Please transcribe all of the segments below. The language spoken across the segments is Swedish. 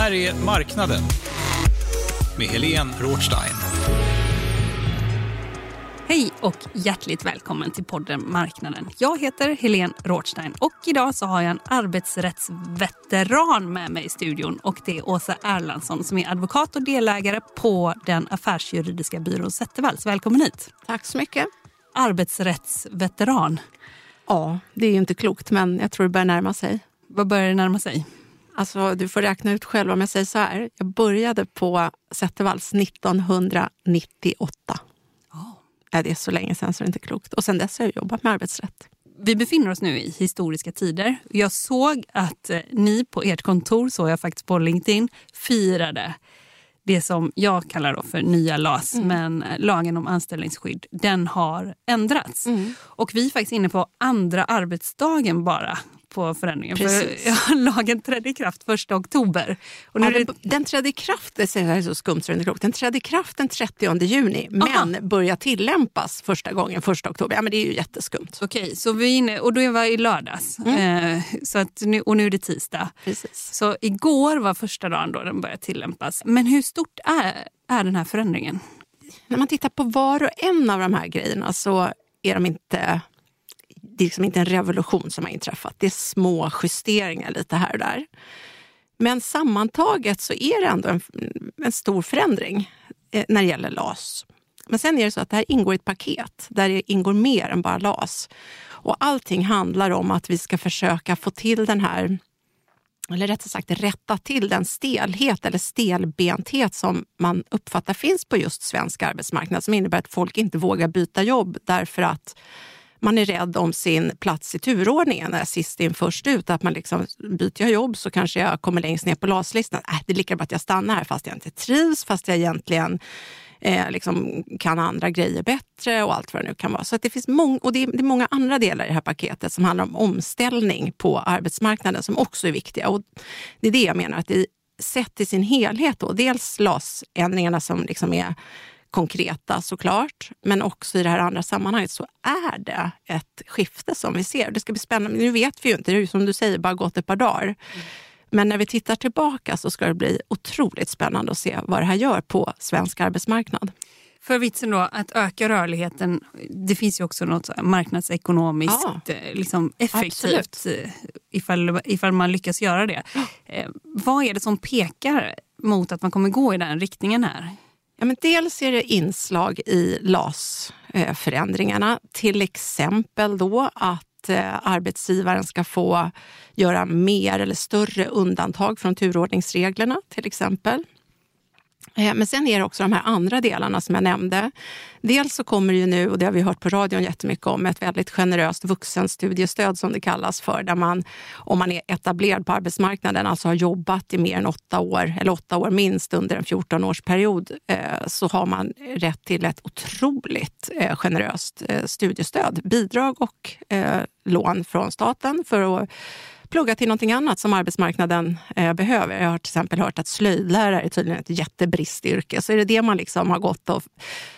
Här är Marknaden med Helene Rothstein. Hej och hjärtligt välkommen till podden Marknaden. Jag heter Helene Rothstein och idag så har jag en arbetsrättsveteran med mig i studion och det är Åsa Erlandsson som är advokat och delägare på den affärsjuridiska byrån Zettervalls. Välkommen hit. Tack så mycket. Arbetsrättsveteran. Ja, det är ju inte klokt, men jag tror det börjar närma sig. Vad börjar det närma sig? Alltså, du får räkna ut själv om jag säger så här. Jag började på Zettervalls 1998. Ja, det är så länge sedan så det är inte klokt. Och sen dess har jag jobbat med arbetsrätt. Vi befinner oss nu i historiska tider. Jag såg att eh, ni på ert kontor, såg jag faktiskt på LinkedIn, firade det som jag kallar för nya LAS, men eh, lagen om anställningsskydd, den har ändrats. Och vi är faktiskt inne på andra arbetsdagen bara på förändringen. Precis. För lagen trädde i kraft 1 oktober. Och nu Ja, det, den, trädde i kraft, det är så skumt så det. Den trädde i kraft den 30 juni, Aha. men börjar tillämpas första gången 1 oktober. Ja, men det är ju jätteskumt. Okej, så vi är inne, och då var i lördags. Eh, så att nu, och nu är det tisdag. Precis. Så igår var första dagen då den började tillämpas. Men hur stort är, är den här förändringen? När man tittar på var och en av de här grejerna så är de inte det är liksom inte en revolution som har inträffat. Det är små justeringar lite här och där. Men sammantaget så är det ändå en, en stor förändring eh, när det gäller LAS. Men sen är det så att det här ingår i ett paket där det ingår mer än bara LAS. Och allting handlar om att vi ska försöka få till den här eller rättare sagt rätta till den stelhet eller stelbenthet som man uppfattar finns på just svensk arbetsmarknad som innebär att folk inte vågar byta jobb därför att man är rädd om sin plats i turordningen. När sist in först ut. Att man liksom, byter jag jobb så kanske jag kommer längst ner på LAS-listan. Äh, det är lika bra att jag stannar här fast jag inte trivs, fast jag egentligen eh, liksom kan andra grejer bättre och allt vad det nu kan vara. Så att det finns mång och det är, det är många andra delar i det här paketet som handlar om omställning på arbetsmarknaden som också är viktiga. Och det är det jag menar, att det sett till sin helhet, då, dels LAS-ändringarna som liksom är konkreta såklart, men också i det här andra sammanhanget så är det ett skifte som vi ser. Det ska bli spännande. Nu vet vi ju inte, det är ju som du säger bara gått ett par dagar. Men när vi tittar tillbaka så ska det bli otroligt spännande att se vad det här gör på svensk arbetsmarknad. För vitsen då att öka rörligheten, det finns ju också något marknadsekonomiskt Ja, eh, liksom effektivt absolut. eh, ifall, ifall man lyckas göra det. Eh, vad är det som pekar mot att man kommer gå i den riktningen här? Ja, men dels är det inslag i LAS-förändringarna. Till exempel då att eh, arbetsgivaren ska få göra mer eller större undantag från turordningsreglerna till exempel. Eh, men sen är det också de här andra delarna som jag nämnde. Dels så kommer det ju nu, och det har vi hört på radion jättemycket om, ett väldigt generöst vuxenstudiestöd som det kallas för. Där man, om man är etablerad på arbetsmarknaden, alltså har jobbat i mer än åtta år, eller åtta år minst under en 14-årsperiod, eh, så har man rätt till ett otroligt eh, generöst studiestöd. Bidrag och lån från staten för att plugga till någonting annat som arbetsmarknaden eh, behöver. Jag har till exempel hört att slöjdlärare är tydligen ett jättebristyrke. Så är det det man liksom har gått och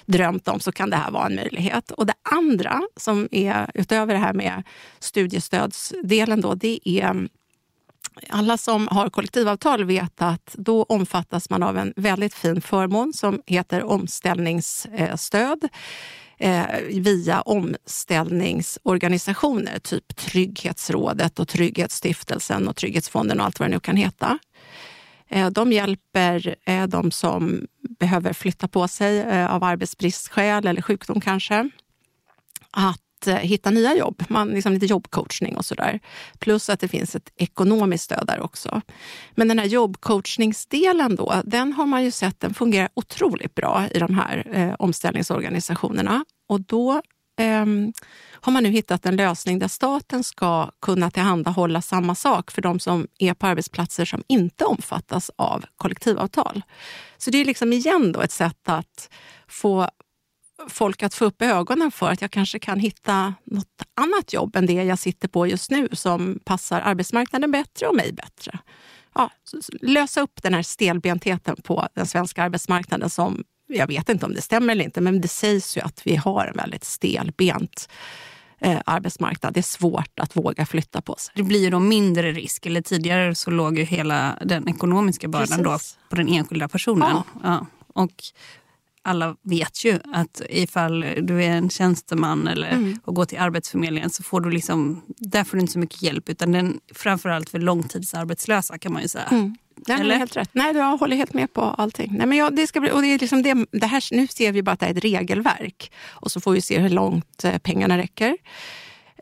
drömt om så kan det här vara en möjlighet. Och det andra som är utöver det här med studiestödsdelen då, det är alla som har kollektivavtal vet att då omfattas man av en väldigt fin förmån som heter omställningsstöd eh, via omställningsorganisationer, typ Trygghetsrådet och Trygghetsstiftelsen och Trygghetsfonden och allt vad det nu kan heta. Eh, de hjälper eh, de som behöver flytta på sig eh, av arbetsbristskäl eller sjukdom kanske att Eh, hitta nya jobb. Man, liksom lite jobbcoachning och sådär. Plus att det finns ett ekonomiskt stöd där också. Men den här jobbcoachningsdelen då, den har man ju sett den fungerar otroligt bra i de här eh, omställningsorganisationerna. Och då eh, har man nu hittat en lösning där staten ska kunna tillhandahålla samma sak för de som är på arbetsplatser som inte omfattas av kollektivavtal. Så det är liksom igen då ett sätt att få folk att få upp ögonen för att jag kanske kan hitta något annat jobb än det jag sitter på just nu som passar arbetsmarknaden bättre och mig bättre. Ja, lösa upp den här stelbentheten på den svenska arbetsmarknaden som, jag vet inte om det stämmer eller inte, men det sägs ju att vi har en väldigt stelbent eh, arbetsmarknad. Det är svårt att våga flytta på sig. Det blir ju då mindre risk. Eller tidigare så låg ju hela den ekonomiska bördan då på den enskilda personen. Ja. Ja. Och alla vet ju att ifall du är en tjänsteman eller Mm. och går till Arbetsförmedlingen så får du liksom, där får du inte så mycket hjälp. Utan den, framförallt för långtidsarbetslösa kan man ju säga. Mm. Nej, Eller? helt rätt. Nej, jag håller helt med på allting. Nej, men jag, det ska bli, och det är liksom det, det här, nu ser vi bara att det är ett regelverk och så får vi se hur långt eh, pengarna räcker.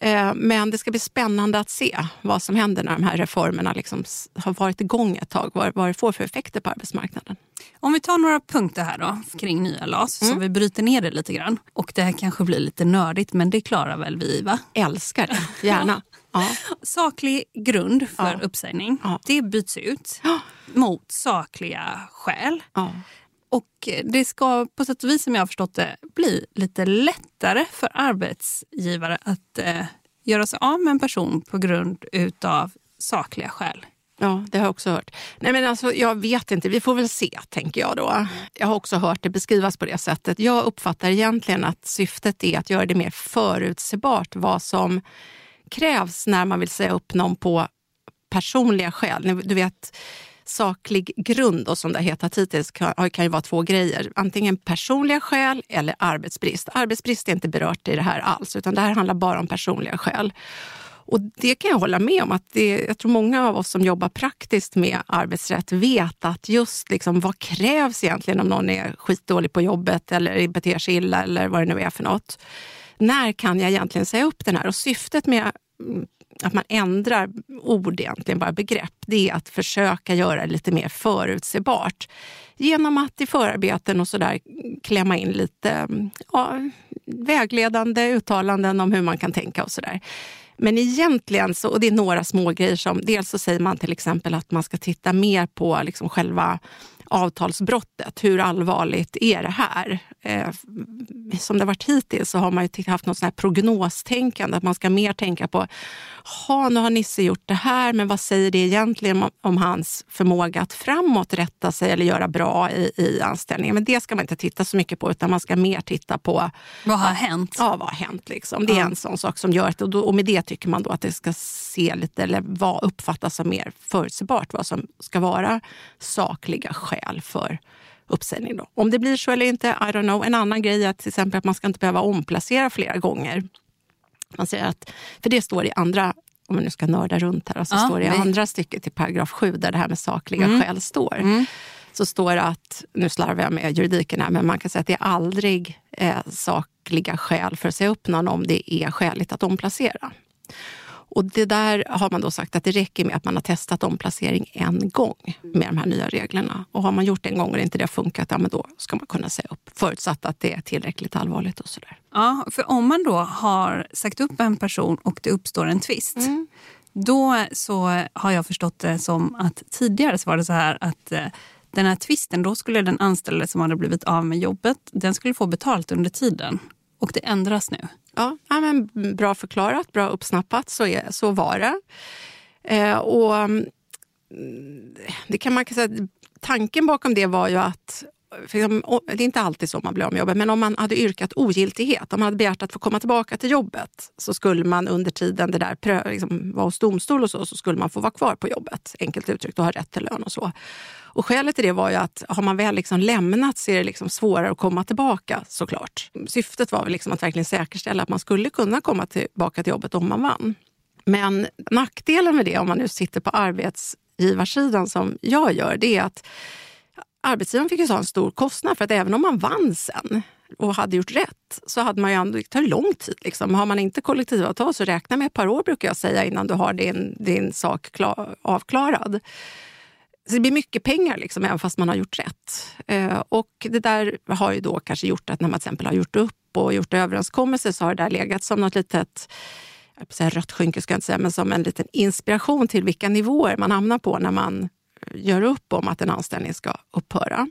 Eh, Men det ska bli spännande att se vad som händer när de här reformerna liksom har varit igång ett tag. Vad, vad det får för effekter på arbetsmarknaden. Om vi tar några punkter här då kring nya LAS Mm. så vi bryter ner det lite grann. Och det här kanske blir lite nördigt men det klarar väl vi va? Älskar det, gärna. Ja. Saklig grund för Ja. uppsägning, Ja. det byts ut mot sakliga skäl. Och det ska på sätt och vis som jag har förstått det bli lite lättare för arbetsgivare att eh, göra sig av med en person på grund utav sakliga skäl. Ja, det har jag också hört. Nej, men alltså, jag vet inte, vi får väl se, tänker jag då. Jag har också hört det beskrivas på det sättet. Jag uppfattar egentligen att syftet är att göra det mer förutsägbart vad som krävs när man vill säga upp någon på personliga skäl. Du vet, saklig grund och som det har hetat hittills kan, kan ju vara två grejer. Antingen personliga skäl eller arbetsbrist. Arbetsbrist är inte berört i det här alls, utan det här handlar bara om personliga skäl. Och det kan jag hålla med om. att det, Jag tror många av oss som jobbar praktiskt med arbetsrätt vet att just liksom, vad krävs egentligen om någon är skitdålig på jobbet eller beter sig illa eller vad det nu är för något. När kan jag egentligen säga upp den här? Och syftet med mm, att man ändrar ord, egentligen bara begrepp, det är att försöka göra det lite mer förutsebart. Genom att i förarbeten och sådär klämma in lite ja, vägledande uttalanden om hur man kan tänka och sådär. Men egentligen, så, och det är några små grejer som, dels så säger man till exempel att man ska titta mer på liksom själva avtalsbrottet. Hur allvarligt är det här? Eh, som det har varit hittills så har man haft något sånt här prognostänkande. Att man ska mer tänka på, ha nu har Nisse gjort det här, men vad säger det egentligen om, om hans förmåga att framåt rätta sig eller göra bra i, i anställningen? Men det ska man inte titta så mycket på, utan man ska mer titta på Vad har hänt? Ja, vad har hänt? Liksom. Det är Ja. en sån sak som gör att, och, då, och med det tycker man då att det ska se lite, eller vad uppfattas som mer förutsägbart, vad som ska vara sakliga skäl för uppsägning. Då. Om det blir så eller inte, I don't know. En annan grej är att, till exempel att man ska inte behöva omplacera flera gånger. Man säger att, för det står i andra, om vi nu ska nörda runt här, så Ja, står det i andra stycket i paragraf 7 där det här med sakliga Mm. skäl står. Så står det att, nu slarvar jag med juridiken här, men man kan säga att det är aldrig eh, sakliga skäl för att säga upp någon om det är skäligt att omplacera. Och det där har man då sagt att det räcker med att man har testat omplacering en gång med de här nya reglerna. Och har man gjort det en gång och inte det har funkat, ja, men då ska man kunna säga upp. Förutsatt att det är tillräckligt allvarligt och sådär. Ja, för om man då har sagt upp en person och det uppstår en tvist. Då så har jag förstått det som att tidigare så var det så här att eh, den här tvisten, då skulle den anställde som hade blivit av med jobbet, den skulle få betalt under tiden. Och det ändras nu. Ja, ja, men bra förklarat, bra uppsnappat. Så, är, så var det. Eh, och mm, det kan man kan säga, tanken bakom det var ju att Liksom, det är inte alltid så man blir av med jobbet, men om man hade yrkat ogiltighet, om man hade begärt att få komma tillbaka till jobbet, så skulle man under tiden det där liksom, var hos domstol och så, så skulle man få vara kvar på jobbet, enkelt uttryckt, och ha rätt till lön och så. Och skälet till det var ju att har man väl liksom lämnat så är det liksom svårare att komma tillbaka såklart. Syftet var väl liksom att verkligen säkerställa att man skulle kunna komma tillbaka till jobbet om man vann. Men nackdelen med det, om man nu sitter på arbetsgivarsidan som jag gör, det är att arbetsgivaren fick ju ta en stor kostnad för att även om man vann sen och hade gjort rätt så hade man ju ändå, det tar lång tid. Liksom. Har man inte kollektivavtal så räkna med ett par år brukar jag säga innan du har din, din sak klar, avklarad. Så det blir mycket pengar liksom, även fast man har gjort rätt. Eh, och det där har ju då kanske gjort att när man till exempel har gjort upp och gjort överenskommelser så har det där legat som något litet säga rött skynke ska jag inte säga, men som en liten inspiration till vilka nivåer man hamnar på när man gör upp om att en anställning ska upphöra.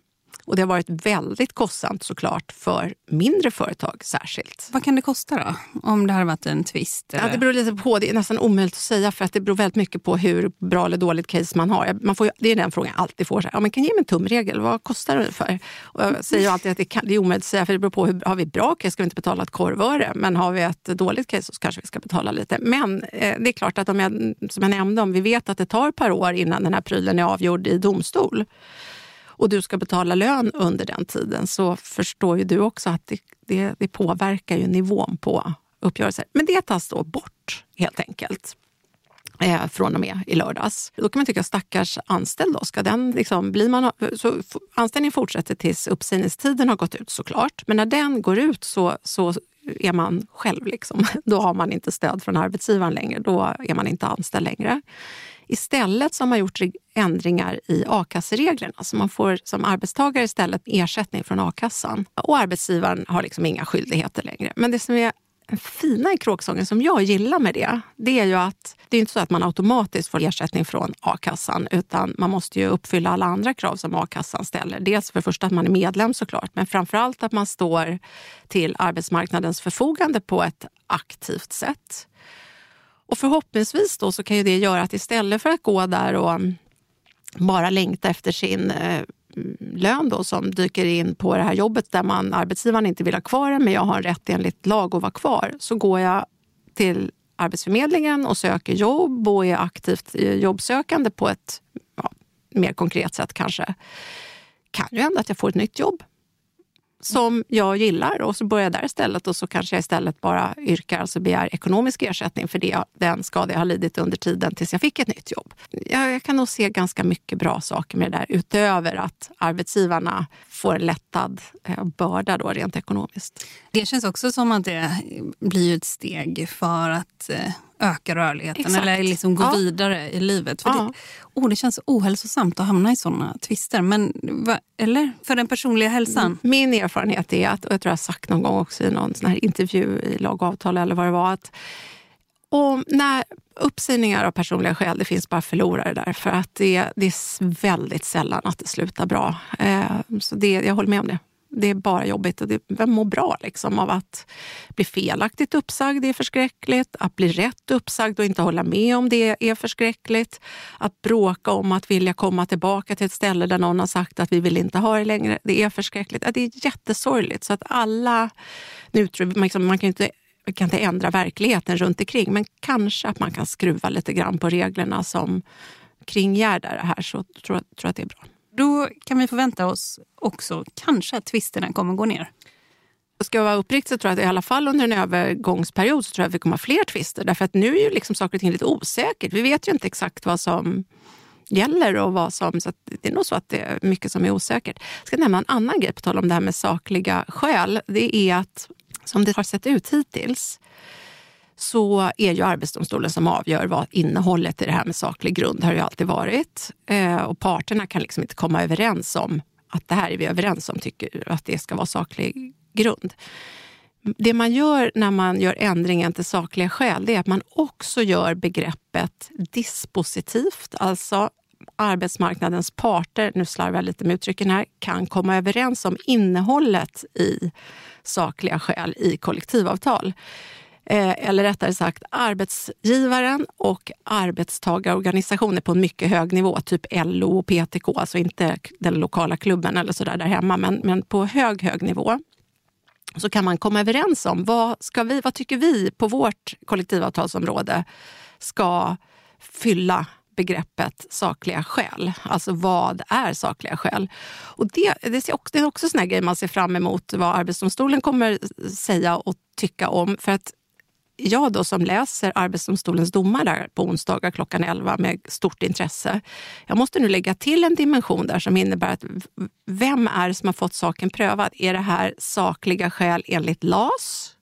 Och det har varit väldigt kostsamt såklart för mindre företag särskilt. Vad kan det kosta då? Om det har varit en tvist? Ja, det beror lite på. Det är nästan omöjligt att säga för att det beror väldigt mycket på hur bra eller dåligt case man har. Man får, det är den frågan jag alltid får. Så här, ja, men kan ge mig en tumregel? Vad kostar det ungefär? Och jag säger alltid att det, kan, det är omöjligt att säga för det beror på. Hur, har vi bra case ska vi inte betala ett korvöre. Men har vi ett dåligt case så kanske vi ska betala lite. Men eh, det är klart att om jag, som jag nämnde, om vi vet att det tar ett par år innan den här prylen är avgjord i domstol och du ska betala lön under den tiden så förstår ju du också att det, det, det påverkar ju nivån på uppgörelser. Men det tas då bort helt enkelt eh, från och med i lördags. Då kan man tycka stackars anställd då, ska den liksom, blir man, så anställningen fortsätter tills uppsägningstiden har gått ut såklart. Men när den går ut så, så är man själv. Liksom. Då har man inte stöd från arbetsgivaren längre. Då är man inte anställd längre. Istället så har man gjort ändringar i a-kassereglerna. Så man får som arbetstagare istället ersättning från a-kassan. Och arbetsgivaren har liksom inga skyldigheter längre. Men det som är fina i kråksången som jag gillar med det, det är ju att det är inte så att man automatiskt får ersättning från a-kassan utan man måste ju uppfylla alla andra krav som a-kassan ställer. Dels för det första att man är medlem såklart, men framförallt att man står till arbetsmarknadens förfogande på ett aktivt sätt. Och förhoppningsvis då så kan ju det göra att istället för att gå där och bara längta efter sin eh, lön då, som dyker in på det här jobbet där man, arbetsgivaren inte vill ha kvar en men jag har rätt enligt lag att vara kvar. Så går jag till Arbetsförmedlingen och söker jobb och är aktivt eh, jobbsökande på ett ja, mer konkret sätt kanske. kan ju hända att jag får ett nytt jobb som jag gillar och så börjar jag där istället och så kanske jag istället bara yrkar, alltså begär ekonomisk ersättning för det, den skada jag har lidit under tiden tills jag fick ett nytt jobb. Jag, jag kan nog se ganska mycket bra saker med det där utöver att arbetsgivarna får en lättad eh, börda då rent ekonomiskt. Det känns också som att det blir ett steg för att eh, öka rörligheten Exakt. eller liksom gå ja. vidare i livet. För ja. det, oh, det känns ohälsosamt att hamna i såna tvister. Men, va, eller? För den personliga hälsan? Min erfarenhet är, att, och jag tror jag har sagt någon gång också i någon sån här intervju i lag och avtal eller vad det var, att om, när uppsägningar av personliga skäl, det finns bara förlorare där. För att det, det är väldigt sällan att det slutar bra. Eh, så det, jag håller med om det. Det är bara jobbigt och det, vem mår bra liksom, av att bli felaktigt uppsagd? Det är förskräckligt. Att bli rätt uppsagd och inte hålla med om det är förskräckligt. Att bråka om att vilja komma tillbaka till ett ställe där någon har sagt att vi vill inte ha det längre. Det är förskräckligt. Det är jättesorgligt. Så att alla, nu, liksom, man kan inte vi kan inte ändra verkligheten runt omkring men kanske att man kan skruva lite grann på reglerna som kringgärdar det här så tror jag tror att det är bra. Då kan vi förvänta oss också kanske att tvisterna kommer gå ner. Ska jag vara uppriktig så tror jag att i alla fall under en övergångsperiod så tror jag att vi kommer ha fler tvister. Därför att nu är ju liksom saker och ting lite osäkert. Vi vet ju inte exakt vad som gäller och vad som... Så det är nog så att det är mycket som är osäkert. Jag ska nämna en annan grej på tal om det här med sakliga skäl. Det är att som det har sett ut hittills så är ju Arbetsdomstolen som avgör vad innehållet i det här med saklig grund har ju alltid varit. Eh, och parterna kan liksom inte komma överens om att det här är vi överens om, tycker att det ska vara saklig grund. Det man gör när man gör ändringen till sakliga skäl det är att man också gör begreppet dispositivt. Alltså arbetsmarknadens parter, nu slarvar jag lite med uttrycken här, kan komma överens om innehållet i sakliga skäl i kollektivavtal. Eh, eller rättare sagt arbetsgivaren och arbetstagarorganisationer på en mycket hög nivå, typ LO och PTK, alltså inte den lokala klubben eller så där, där hemma, men, men på hög, hög nivå så kan man komma överens om vad, ska vi, vad tycker vi på vårt kollektivavtalsområde ska fylla begreppet sakliga skäl. Alltså vad är sakliga skäl? Och det, det, är också, det är också grej man ser fram emot vad Arbetsdomstolen kommer säga och tycka om. För att jag då som läser Arbetsdomstolens domar där på onsdagar klockan 11 med stort intresse. Jag måste nu lägga till en dimension där som innebär att vem är det som har fått saken prövad? Är det här sakliga skäl enligt LAS?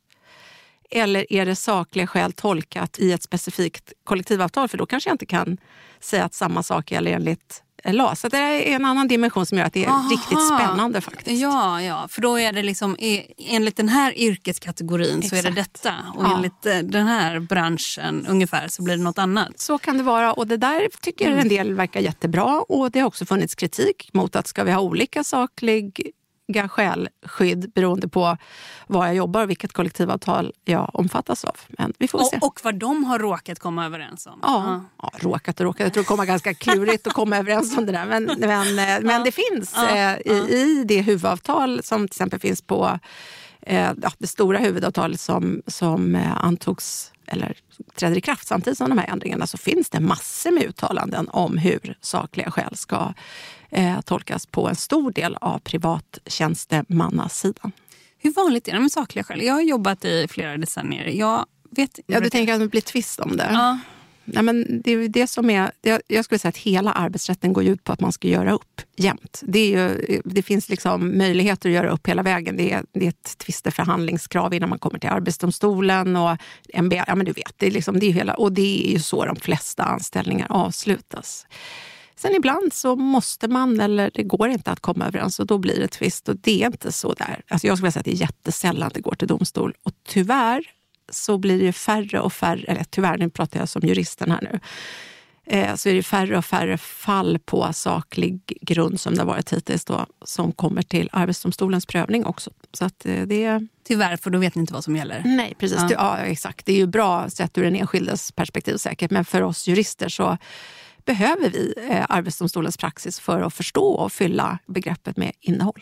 Eller är det sakliga skäl tolkat i ett specifikt kollektivavtal? För då kanske jag inte kan säga att samma sak gäller enligt LAS. Så det är en annan dimension som gör att det är Aha. riktigt spännande. faktiskt. Ja, ja, för då är det liksom enligt den här yrkeskategorin Exakt. så är det detta och ja. enligt eh, den här branschen ungefär så blir det något annat. Så kan det vara och det där tycker mm. en del verkar jättebra och det har också funnits kritik mot att ska vi ha olika saklig skälskydd beroende på var jag jobbar och vilket kollektivavtal jag omfattas av. Men vi får och, se. Och vad de har råkat komma överens om. Ja, ja. ja råkat och råkat. Jag tror det kommer ganska klurigt att komma överens om det där. Men, men, eh, men det finns eh, i, i det huvudavtal som till exempel finns på eh, det stora huvudavtalet som, som eh, antogs eller träder i kraft samtidigt som de här ändringarna så finns det massor med uttalanden om hur sakliga skäl ska eh, tolkas på en stor del av privattjänstemannasidan. Hur vanligt är det med sakliga skäl? Jag har jobbat i flera decennier. Jag vet ja, du tänker att det blir tvist om det? Ja. Nej, men det är det som är, jag skulle säga att hela arbetsrätten går ut på att man ska göra upp jämt. Det, är ju, det finns liksom möjligheter att göra upp hela vägen. Det är, det är ett tvisteförhandlingskrav innan man kommer till Arbetsdomstolen och MBL. Ja, men du vet, det är, liksom, det är hela, och det är ju så de flesta anställningar avslutas. Sen ibland så måste man, eller det går inte att komma överens och då blir det tvist. Och det är inte så där. Alltså jag skulle säga att det är jättesällan det går till domstol. Och tyvärr så blir det färre och färre, eller tyvärr, nu pratar jag som juristen här nu, eh, så är det färre och färre fall på saklig grund som det har varit hittills då, som kommer till Arbetsdomstolens prövning också. Så att eh, det... Tyvärr, för då vet ni inte vad som gäller. Nej, precis. Ja. ja exakt. Det är ju bra sett ur den enskildes perspektiv säkert, men för oss jurister så behöver vi eh, Arbetsdomstolens praxis för att förstå och fylla begreppet med innehåll.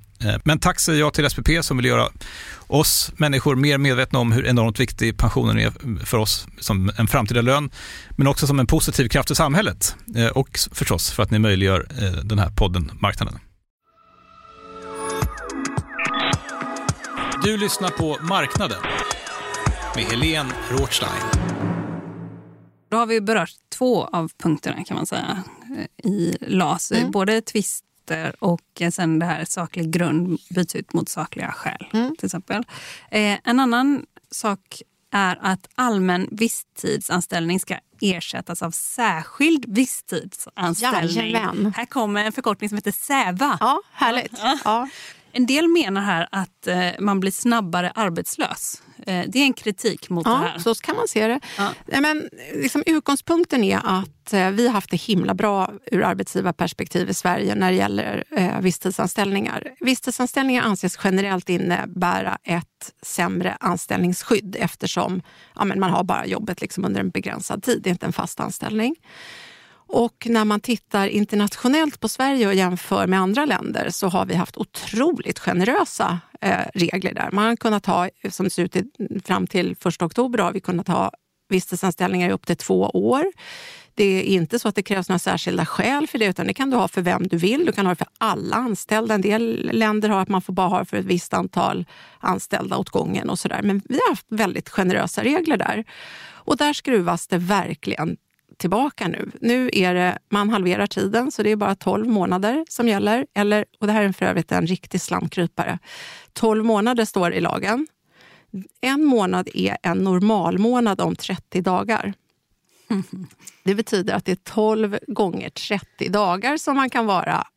men tack säger jag till SPP som vill göra oss människor mer medvetna om hur enormt viktig pensionen är för oss som en framtida lön, men också som en positiv kraft i samhället eh, och förstås för att ni möjliggör eh, den här podden Marknaden. Du lyssnar på Marknaden med Helene Rothstein. Då har vi berört två av punkterna kan man säga i LAS. Mm. Både tvist brister och sen det här saklig grund byts ut mot sakliga skäl. Mm. till exempel. Eh, en annan sak är att allmän visstidsanställning ska ersättas av särskild visstidsanställning. Jajamän. Här kommer en förkortning som heter SÄVA. Ja, härligt. Ja. En del menar här att eh, man blir snabbare arbetslös. Eh, det är en kritik mot ja, det här. så kan man se det. Ja. Men, liksom, utgångspunkten är att eh, vi har haft det himla bra ur arbetsgivarperspektiv i Sverige när det gäller eh, visstidsanställningar. Visstidsanställningar anses generellt innebära ett sämre anställningsskydd eftersom ja, men man har bara jobbet liksom under en begränsad tid. Det är inte en fast anställning. Och när man tittar internationellt på Sverige och jämför med andra länder så har vi haft otroligt generösa eh, regler där. Man har kunnat ha, som det ser ut fram till 1 oktober, har vi kunnat ha visstidsanställningar i upp till två år. Det är inte så att det krävs några särskilda skäl för det, utan det kan du ha för vem du vill. Du kan ha det för alla anställda. En del länder har att man får bara ha det för ett visst antal anställda åt gången och sådär. Men vi har haft väldigt generösa regler där. Och där skruvas det verkligen tillbaka nu. Nu är det, man halverar tiden, så det är bara 12 månader som gäller. Eller, och det här är för övrigt en riktig slamkrypare. 12 månader står i lagen. En månad är en normalmånad om 30 dagar. Det betyder att det är 12 gånger 30 dagar som man kan vara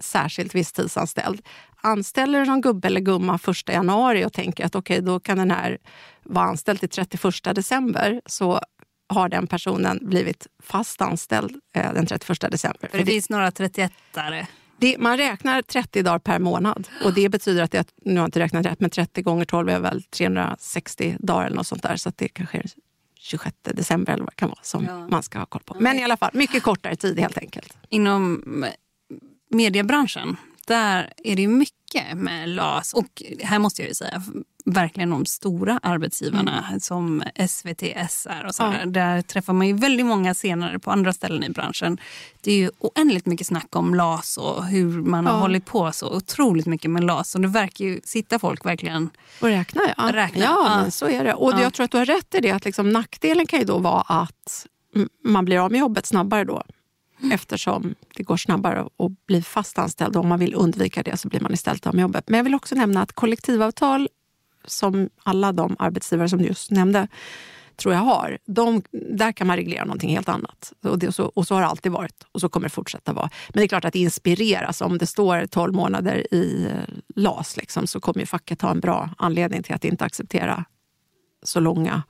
särskilt visstidsanställd. Anställer du någon gubbe eller gumma 1 januari och tänker att okej, okay, då kan den här vara anställd till 31 december så har den personen blivit fast anställd eh, den 31 december. För det, det finns några 31-are. Det, man räknar 30 dagar per månad. Och Det betyder att, det, nu har jag inte räknat rätt, men 30 gånger 12 är väl 360 dagar eller något sånt där. Så det kanske är 26 december eller vad det kan vara som ja. man ska ha koll på. Men i alla fall, mycket kortare tid helt enkelt. Inom mediebranschen, där är det mycket med LAS. Och här måste jag ju säga, verkligen de stora arbetsgivarna mm. som SVT, SR och sådär. Ja. Där träffar man ju väldigt många senare på andra ställen i branschen. Det är ju oändligt mycket snack om LAS och hur man ja. har hållit på så otroligt mycket med LAS. Och det verkar ju sitta folk verkligen och räkna. Ja, räkna. ja, ja. Så är det. Och jag tror att du har rätt i det att liksom, nackdelen kan ju då vara att man blir av med jobbet snabbare då. Mm. Eftersom det går snabbare att bli fast anställd. Om man vill undvika det så blir man istället av med jobbet. Men jag vill också nämna att kollektivavtal som alla de arbetsgivare som du just nämnde tror jag har, de, där kan man reglera någonting helt annat. Och, det, och, så, och så har det alltid varit och så kommer det fortsätta vara. Men det är klart att det inspireras. Om det står 12 månader i eh, LAS liksom, så kommer ju facket ha en bra anledning till att inte acceptera så långa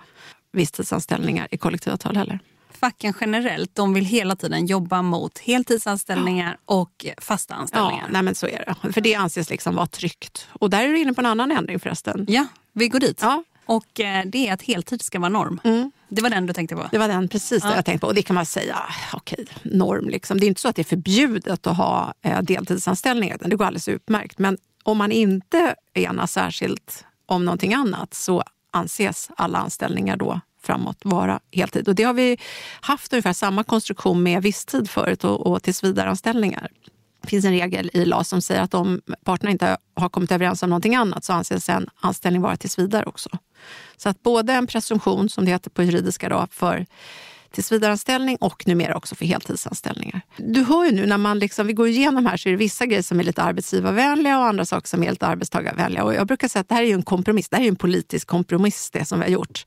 visstidsanställningar i kollektivavtal heller facken generellt de vill hela tiden jobba mot heltidsanställningar ja. och fasta anställningar. Ja, nej så är det. För det anses liksom vara tryggt. Och där är du inne på en annan ändring förresten. Ja, vi går dit. Ja. Och eh, det är att heltid ska vara norm. Mm. Det var den du tänkte på? Det var den precis ja. jag tänkte på. Och det kan man säga, okej, norm liksom. Det är inte så att det är förbjudet att ha eh, deltidsanställningar. Det går alldeles utmärkt. Men om man inte enas särskilt om någonting annat så anses alla anställningar då framåt vara heltid. Och det har vi haft ungefär samma konstruktion med visstid förut och, och tillsvidareanställningar. Det finns en regel i LAS som säger att om parterna inte har kommit överens om någonting annat så anses en anställning vara tills vidare också. Så att både en presumtion, som det heter på juridiska, då, för tillsvidareanställning och numera också för heltidsanställningar. Du hör ju nu när man liksom, vi går igenom här så är det vissa grejer som är lite arbetsgivarvänliga och andra saker som är lite arbetstagarvänliga. Och jag brukar säga att det här är en kompromiss. Det här är en politisk kompromiss det som vi har gjort.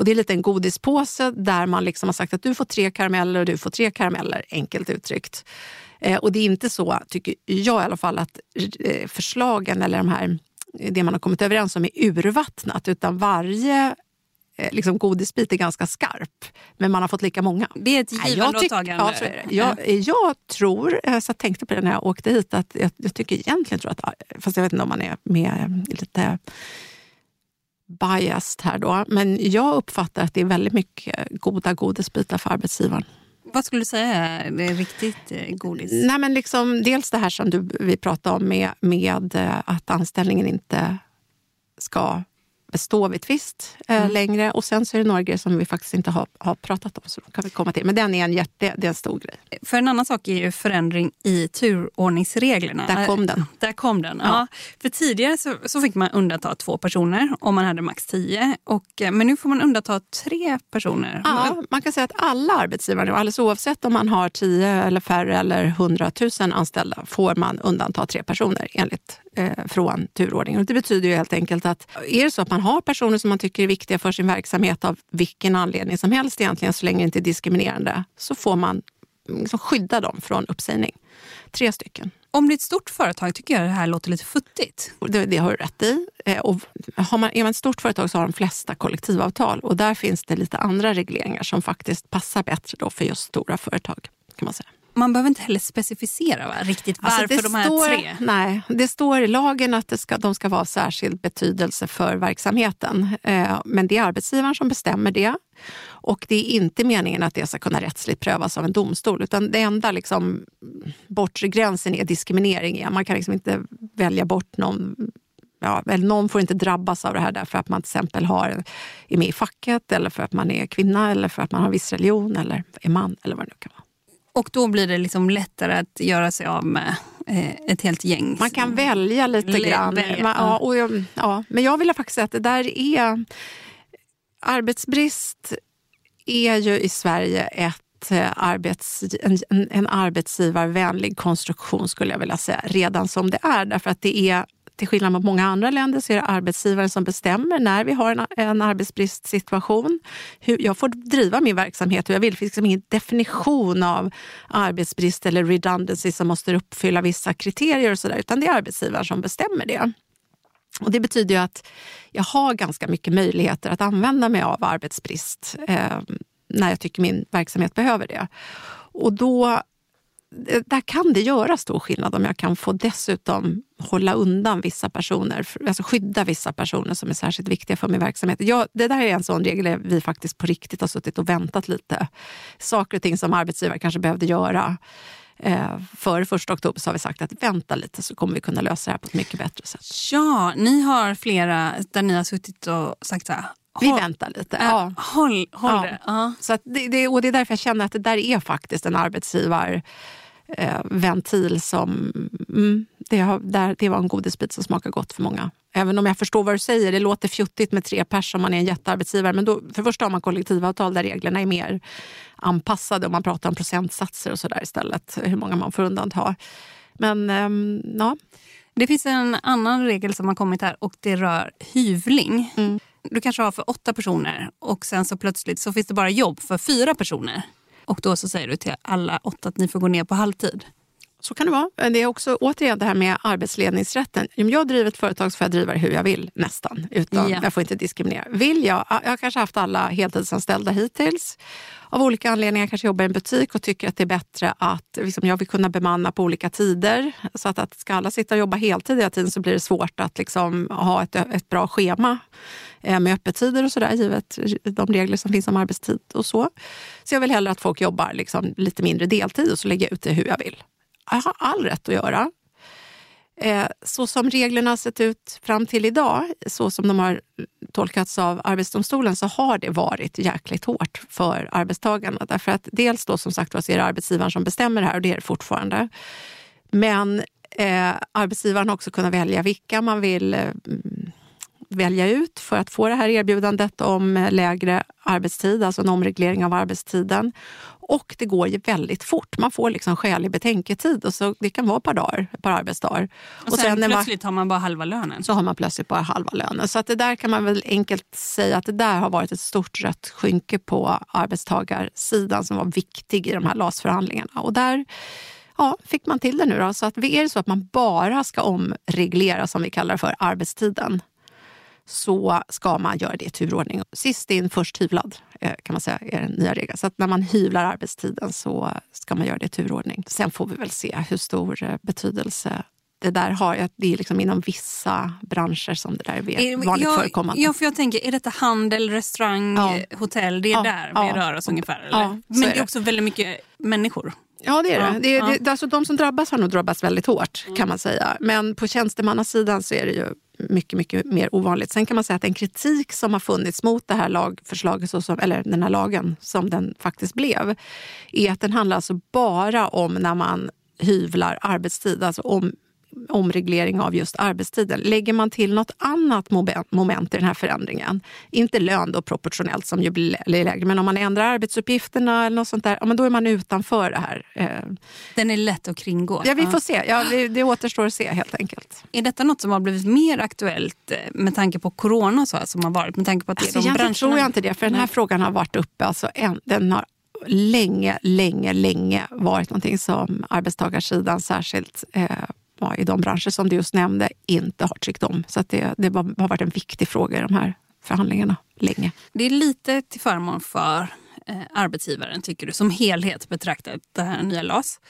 Och det är lite en godispåse där man liksom har sagt att du får tre karameller och du får tre karameller, enkelt uttryckt. Eh, och det är inte så, tycker jag i alla fall, att eh, förslagen eller de här det man har kommit överens om är urvattnat utan varje Eh, liksom godisbit är ganska skarp, men man har fått lika många. Det är ett givande och tagande. Ja, jag, jag, tror, så jag tänkte på det när jag åkte hit, att jag, jag tycker egentligen, tror att, fast jag vet inte om man är med lite biased här då, men jag uppfattar att det är väldigt mycket goda godisbitar för arbetsgivaren. Vad skulle du säga är riktigt eh, godis? Nej, men liksom, dels det här som du, vi pratade om med, med att anställningen inte ska bestå vid tvist eh, mm. längre. Och sen så är det några grejer som vi faktiskt inte har, har pratat om. Så kan vi komma till. Men den är en, hjärte, det är en stor grej. För en annan sak är ju förändring i turordningsreglerna. Där kom den. Där kom den, ja. ja. För tidigare så, så, fick man undanta två personer om man hade max tio. Och, eh, men nu får man undanta tre personer. Ja, man kan säga att alla arbetsgivare, alldeles oavsett om man har tio eller färre eller hundratusen anställda, får man undanta tre personer enligt eh, från turordningen. det betyder ju helt enkelt att är det så att man har personer som man tycker är viktiga för sin verksamhet av vilken anledning som helst egentligen, så länge det inte är diskriminerande, så får man liksom skydda dem från uppsägning. Tre stycken. Om det är ett stort företag tycker jag det här låter lite futtigt. Det, det har du rätt i. Eh, och har man, är man ett stort företag så har de flesta kollektivavtal och där finns det lite andra regleringar som faktiskt passar bättre då för just stora företag. kan man säga. Man behöver inte heller specificera va? riktigt Alltså, varför det de här står, tre. Nej, det står i lagen att det ska, de ska vara särskild betydelse för verksamheten. Eh, men det är arbetsgivaren som bestämmer det. Och det är inte meningen att det ska kunna rättsligt prövas av en domstol. Utan det enda liksom, bortre gränsen är diskriminering. Man kan liksom inte välja bort någon Ja, eller någon får inte drabbas av det här därför att man till exempel har, är med i facket eller för att man är kvinna eller för att man har viss religion eller är man eller vad det nu kan vara. Och då blir det liksom lättare att göra sig av med eh, ett helt gäng. Man kan välja lite Le- grann. välja, ja. och jag, ja, men jag vill faktiskt säga att det där är... Arbetsbrist är ju i Sverige ett eh, arbets, en, en, en arbetsgivarvänlig konstruktion skulle jag vilja säga, redan som det är. Därför att det är till skillnad mot många andra länder så är det arbetsgivaren som bestämmer när vi har en, en arbetsbristsituation. Hur, jag får driva min verksamhet hur jag vill. Det finns liksom ingen definition av arbetsbrist eller redundancy som måste uppfylla vissa kriterier och sådär, utan det är arbetsgivaren som bestämmer det. Och Det betyder ju att jag har ganska mycket möjligheter att använda mig av arbetsbrist eh, när jag tycker min verksamhet behöver det. Och då där kan det göra stor skillnad om jag kan få dessutom hålla undan vissa personer, alltså skydda vissa personer som är särskilt viktiga för min verksamhet. Jag, det där är en sån regel vi faktiskt på riktigt har suttit och väntat lite. Saker och ting som arbetsgivare kanske behövde göra. Eh, före första oktober så har vi sagt att vänta lite så kommer vi kunna lösa det här på ett mycket bättre sätt. Ja, ni har flera där ni har suttit och sagt så här. Vi väntar lite. Ja. Håll, håll Ja. det. Ja. Så det, det, och det är därför jag känner att det där är faktiskt en arbetsgivar eh, ventil som... Mm, det, har, där, det var en godisbit som smakar gott för många. Även om jag förstår vad du säger, det låter fjuttigt med tre pers om man är en jättearbetsgivare. Men då, för första har man kollektivavtal där reglerna är mer anpassade och man pratar om procentsatser och sådär istället. Hur många man får undanta. Men ehm, ja, Det finns en annan regel som har kommit här och det rör hyvling. Mm. Du kanske har för åtta personer och sen så plötsligt så finns det bara jobb för fyra personer. Och då så säger du till alla åtta att ni får gå ner på halvtid. Så kan det vara. Men Det är också återigen det här med arbetsledningsrätten. Om jag driver ett företag så får jag driva det hur jag vill nästan. Utan Ja. Jag får inte diskriminera. Vill jag, jag har kanske haft alla heltidsanställda hittills. Av olika anledningar kanske jobbar i en butik och tycker att det är bättre att liksom, jag vill kunna bemanna på olika tider. Så att, att ska alla sitta och jobba heltid hela tiden så blir det svårt att liksom, ha ett, ett bra schema eh, med öppettider och sådär givet de regler som finns om arbetstid och så. Så jag vill hellre att folk jobbar liksom, lite mindre deltid och så lägger jag ut det hur jag vill. Jag har all rätt att göra. Eh, så som reglerna har sett ut fram till idag, så som de har tolkats av Arbetsdomstolen, så har det varit jäkligt hårt för arbetstagarna. Därför att dels då som sagt var så är det arbetsgivaren som bestämmer det här och det är det fortfarande. Men eh, arbetsgivaren har också kunnat välja vilka man vill eh, välja ut för att få det här erbjudandet om eh, lägre arbetstid, alltså en omreglering av arbetstiden. Och det går ju väldigt fort. Man får liksom skälig betänketid. Och så, det kan vara ett par dagar, ett par arbetsdagar. Och, sen, när man- plötsligt har man bara halva lönen. så har man plötsligt bara halva lönen. Så att det där kan man väl enkelt säga att det där har varit ett stort rött skynke på arbetstagarsidan som var viktig i de här LAS-förhandlingarna. Och där ja, fick man till det nu. Då. Så att är det så att man bara ska omreglera, som vi kallar det för, arbetstiden så ska man göra det i turordning. Sist in, först hyvlad, eh, kan man säga är den nya regeln. Så att när man hyvlar arbetstiden så ska man göra det i turordning. Sen får vi väl se hur stor eh, betydelse det där har. Jag- Det är liksom inom vissa branscher som det där är vanligt jag, förekommande. Ja, för jag tänker, är detta handel, restaurang, Ja. hotell? Det är Ja, där ja. vi rör oss ungefär? Eller? Men är det är det. också väldigt mycket människor. Ja, det är det. Det, är, det alltså, de som drabbas har nog drabbats väldigt hårt, kan man säga. Men på tjänstemannasidan så är det ju mycket, mycket mer ovanligt. Sen kan man säga att den kritik som har funnits mot det här lagförslaget, såsom, eller den här lagen som den faktiskt blev, är att den handlar alltså bara om när man hyvlar arbetstid, alltså om omreglering av just arbetstiden. Lägger man till något annat momen- moment i den här förändringen, inte lön då proportionellt som ju blir lä- lägre, men om man ändrar arbetsuppgifterna eller något sånt där, ja, men då är man utanför det här. Eh, Den är lätt att kringgå. Ja, vi får se. Ja, det, återstår att se helt enkelt. Är detta något som har blivit mer aktuellt eh, med tanke på corona så här, som har varit? Med tanke på att det Alltså, är de egentligen branscherna? tror jag inte det, för den här Nej. frågan har varit uppe. Alltså, en, den har länge, länge, länge varit någonting som arbetstagarsidan särskilt eh, i de branscher som du just nämnde inte har tryckt om. Så det, det har varit en viktig fråga i de här förhandlingarna länge. Det är lite till förmån för eh, arbetsgivaren, tycker du, som helhet betraktat, det här nya LAS.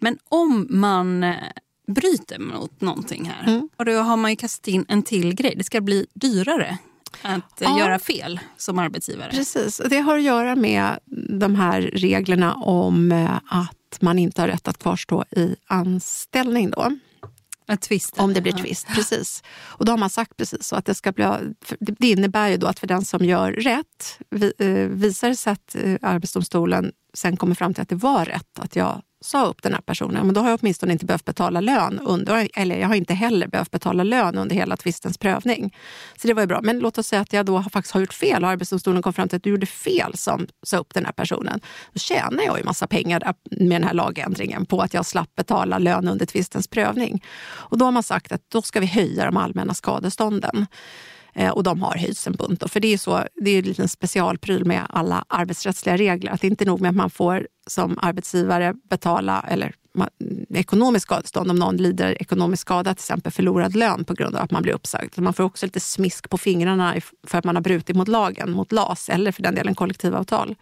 Men om man eh, bryter mot någonting här, mm. och då har man ju kastat in en till grej. Det ska bli dyrare att ja. göra fel som arbetsgivare. Precis. Det har att göra med de här reglerna om eh, att man inte har rätt att kvarstå i anställning. Då. Twist. Om det blir tvist, ja. precis. Och då har man sagt precis så att det ska bli... Det innebär ju då att för den som gör rätt, eh, visar det sig att eh, Arbetsdomstolen sen kommer fram till att det var rätt att jag sa upp den här personen, men då har jag åtminstone inte behövt betala lön under, eller jag har inte heller behövt betala lön under hela tvistens prövning. Så det var ju bra. Men låt oss säga att jag då faktiskt har gjort fel och Arbetsdomstolen kom fram till att du gjorde fel som sa upp den här personen. Då tjänar jag ju massa pengar med den här lagändringen på att jag slapp betala lön under tvistens prövning. Och då har man sagt att då ska vi höja de allmänna skadestånden. Eh, och de har höjts en bunt. För det är, så, det är en liten specialpryl med alla arbetsrättsliga regler. Att det inte är nog med att man får som arbetsgivare betala eller ekonomiskt skadestånd om någon lider ekonomisk skada, till exempel förlorad lön på grund av att man blir uppsagd. Man får också lite smisk på fingrarna för att man har brutit mot lagen, mot LAS eller för den delen kollektivavtal.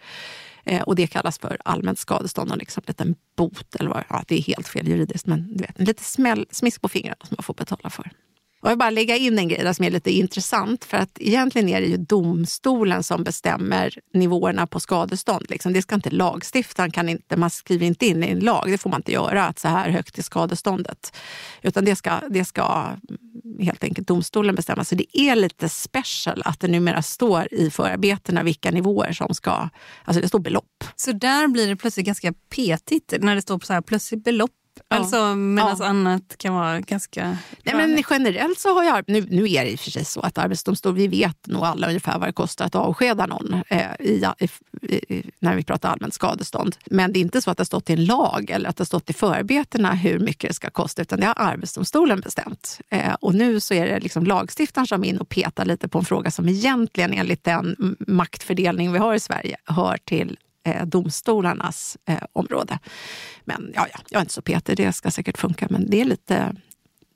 Eh, och det kallas för allmänt skadestånd och liksom en liten bot. Eller vad, ja, det är helt fel juridiskt, men du vet, en liten smäll, smisk på fingrarna som man får betala för. Jag vill bara lägga in en grej där som är lite intressant. För att egentligen är det ju domstolen som bestämmer nivåerna på skadestånd. Liksom. Det ska inte lagstiftaren, kan inte, man skriver inte in i en lag, det får man inte göra, att så här högt är skadeståndet. Utan det ska, det ska helt enkelt domstolen bestämma. Så det är lite special att det numera står i förarbetena vilka nivåer som ska... Alltså det står belopp. Så där blir det plötsligt ganska petigt när det står på så här plötsligt belopp Alltså medan ja. annat kan vara ganska... Nej, men generellt så har jag... Nu, nu är det i och för sig så att Arbetsdomstolen, vi vet nog alla ungefär vad det kostar att avskeda någon eh, i, i, när vi pratar allmänt skadestånd. Men det är inte så att det har stått i en lag eller att det har stått i förarbetena hur mycket det ska kosta, utan det har Arbetsdomstolen bestämt. Eh, och nu så är det liksom lagstiftaren som är in och petar lite på en fråga som egentligen enligt den maktfördelning vi har i Sverige hör till eh, domstolarnas eh, område. Men ja, ja, jag är inte så petig, det ska säkert funka. Men det är lite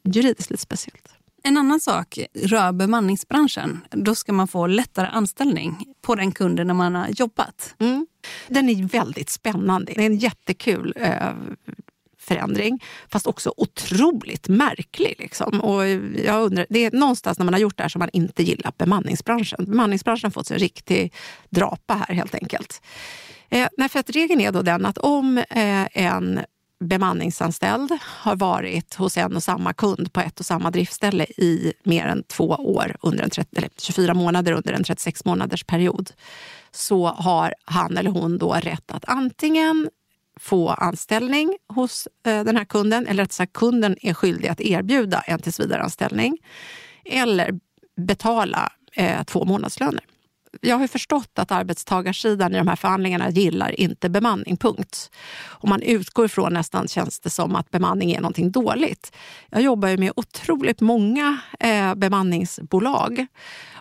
juridiskt lite speciellt. En annan sak rör bemanningsbranschen. Då ska man få lättare anställning på den kunden när man har jobbat. Mm. Den är väldigt spännande. Det är en jättekul eh, förändring, fast också otroligt märklig. Liksom. Och jag undrar, det är någonstans när man har gjort det här som man inte gillar bemanningsbranschen. Bemanningsbranschen har fått sig en riktig drapa här helt enkelt. Eh, nej, för att regeln är då den att om eh, en bemanningsanställd har varit hos en och samma kund på ett och samma driftställe i mer än två år, under en 30, eller 24 månader under en 36 månaders period, så har han eller hon då rätt att antingen få anställning hos eh, den här kunden, eller att kunden är skyldig att erbjuda en tillsvidareanställning, eller betala eh, två månadslöner jag har förstått att arbetstagarsidan i de här förhandlingarna gillar inte bemanning, punkt. Och man utgår ifrån nästan, känns det som, att bemanning är någonting dåligt. Jag jobbar ju med otroligt många eh, bemanningsbolag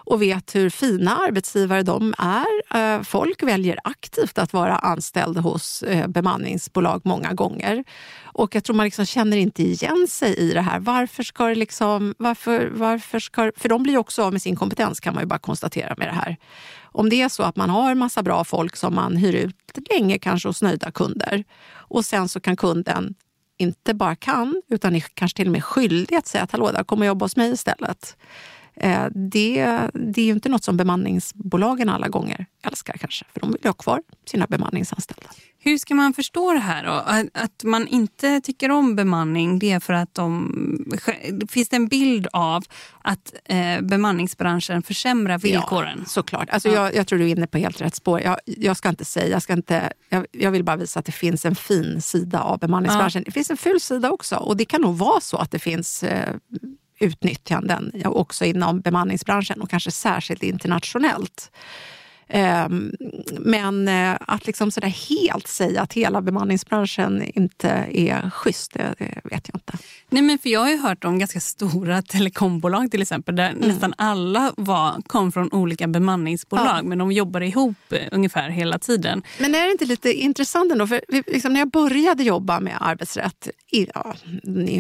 och vet hur fina arbetsgivare de är. Eh, folk väljer aktivt att vara anställd hos eh, bemanningsbolag många gånger. Och jag tror man liksom känner inte igen sig i det här. Varför ska det liksom... Varför, varför ska, för de blir också av med sin kompetens kan man ju bara konstatera med det här. Om det är så att man har en massa bra folk som man hyr ut länge kanske hos nöjda kunder och sen så kan kunden inte bara kan, utan är kanske till och med skyldig att säga att hallå, där kommer jobba hos mig istället. Eh, det, det är ju inte något som bemanningsbolagen alla gånger älskar kanske, för de vill ha kvar sina bemanningsanställda. Hur ska man förstå det här då? Att man inte tycker om bemanning, det är för att de... Finns det en bild av att eh, bemanningsbranschen försämrar villkoren? Ja, såklart. Alltså ja. jag, jag, tror du är inne på helt rätt spår. Jag, jag ska inte säga, jag, ska inte, jag, jag, vill bara visa att det finns en fin sida av bemanningsbranschen. Ja. Det finns en ful sida också och det kan nog vara så att det finns eh, utnyttjanden också inom bemanningsbranschen och kanske särskilt internationellt. Ehm, men eh, att liksom sådär helt säga att hela bemanningsbranschen inte är schysst, det vet jag inte. Nej, men för jag har ju hört om ganska stora telekombolag till exempel där mm. nästan alla var, kom från olika bemanningsbolag ja. men de jobbade ihop eh, ungefär hela tiden. Men är det inte lite intressant ändå? För liksom när jag började jobba med arbetsrätt, ja,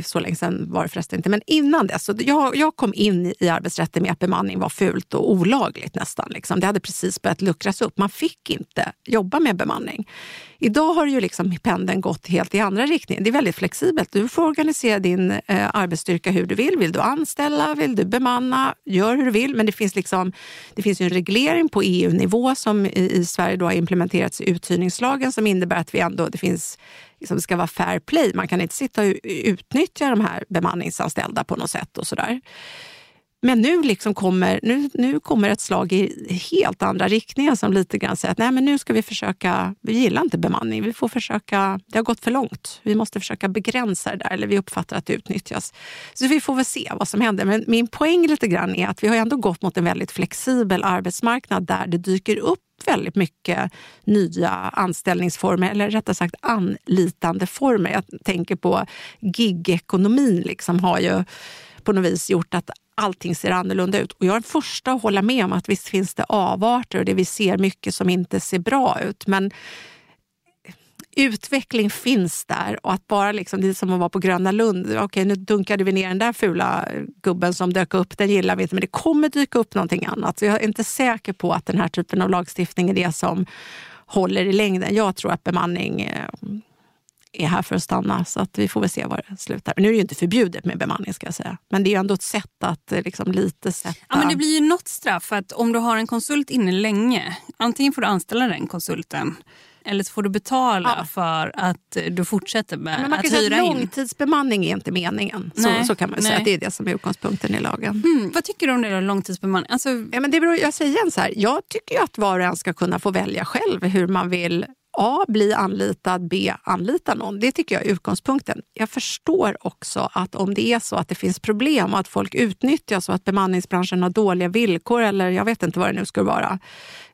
så länge sedan var det förresten inte, men innan dess. Så jag, jag kom in i arbetsrätten med att bemanning var fult och olagligt nästan. Liksom. Det hade precis börjat luckras upp. Man fick inte jobba med bemanning. Idag har ju liksom pendeln gått helt i andra riktningen. Det är väldigt flexibelt. Du får organisera din eh, arbetsstyrka hur du vill. Vill du anställa? Vill du bemanna? Gör hur du vill. Men det finns, liksom, det finns ju en reglering på EU-nivå som i, i Sverige då har implementerats i uthyrningslagen som innebär att vi ändå, det finns liksom, det ska vara fair play. Man kan inte sitta och utnyttja de här bemanningsanställda på något sätt och sådär. Men nu, liksom kommer, nu, nu kommer ett slag i helt andra riktningar som lite grann säger att nej, men nu ska vi försöka, vi gillar inte bemanning, vi får försöka, det har gått för långt. Vi måste försöka begränsa det där, eller vi uppfattar att det utnyttjas. Så vi får väl se vad som händer. Men min poäng lite grann är att vi har ändå gått mot en väldigt flexibel arbetsmarknad där det dyker upp väldigt mycket nya anställningsformer, eller rättare sagt anlitande former. Jag tänker på gigekonomin liksom har ju på något vis gjort att allting ser annorlunda ut. Och jag är den första att hålla med om att visst finns det avarter och det vi ser mycket som inte ser bra ut. Men utveckling finns där och att bara liksom, det är som att vara på Gröna Lund. Okej, nu dunkade vi ner den där fula gubben som dök upp, den gillar vi inte, men det kommer dyka upp någonting annat. Så jag är inte säker på att den här typen av lagstiftning är det som håller i längden. Jag tror att bemanning eh, är här för att stanna. Så att vi får väl se var det slutar. Nu är det ju inte förbjudet med bemanning ska jag säga. Men det är ju ändå ett sätt att eh, liksom, lite sätta... Ja, men det blir ju något straff. För att om du har en konsult inne länge, antingen får du anställa den konsulten eller så får du betala ja. för att du fortsätter med men man att kan hyra säga in. Långtidsbemanning är inte meningen. Så, så kan man säga. Det är det som är utgångspunkten i lagen. Mm. Vad tycker du om det då, långtidsbemanning? Alltså... Ja, men det beror, jag säger igen så här, jag tycker att var och en ska kunna få välja själv hur man vill A. Bli anlitad, B. Anlita någon. Det tycker jag är utgångspunkten. Jag förstår också att om det är så att det finns problem och att folk utnyttjas och att bemanningsbranschen har dåliga villkor eller jag vet inte vad det nu skulle vara.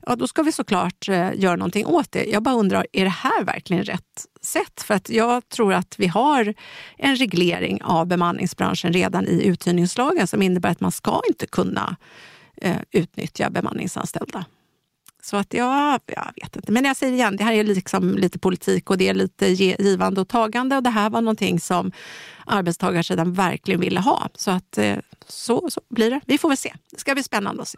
Ja, då ska vi såklart eh, göra någonting åt det. Jag bara undrar, är det här verkligen rätt sätt? För att jag tror att vi har en reglering av bemanningsbranschen redan i uthyrningslagen som innebär att man ska inte kunna eh, utnyttja bemanningsanställda. Så att jag, jag vet inte. Men jag säger igen, det här är liksom lite politik och det är lite givande och tagande. Och det här var någonting som arbetstagarsidan verkligen ville ha. Så att eh, så, så blir det. Vi får väl se. Det ska bli spännande att se.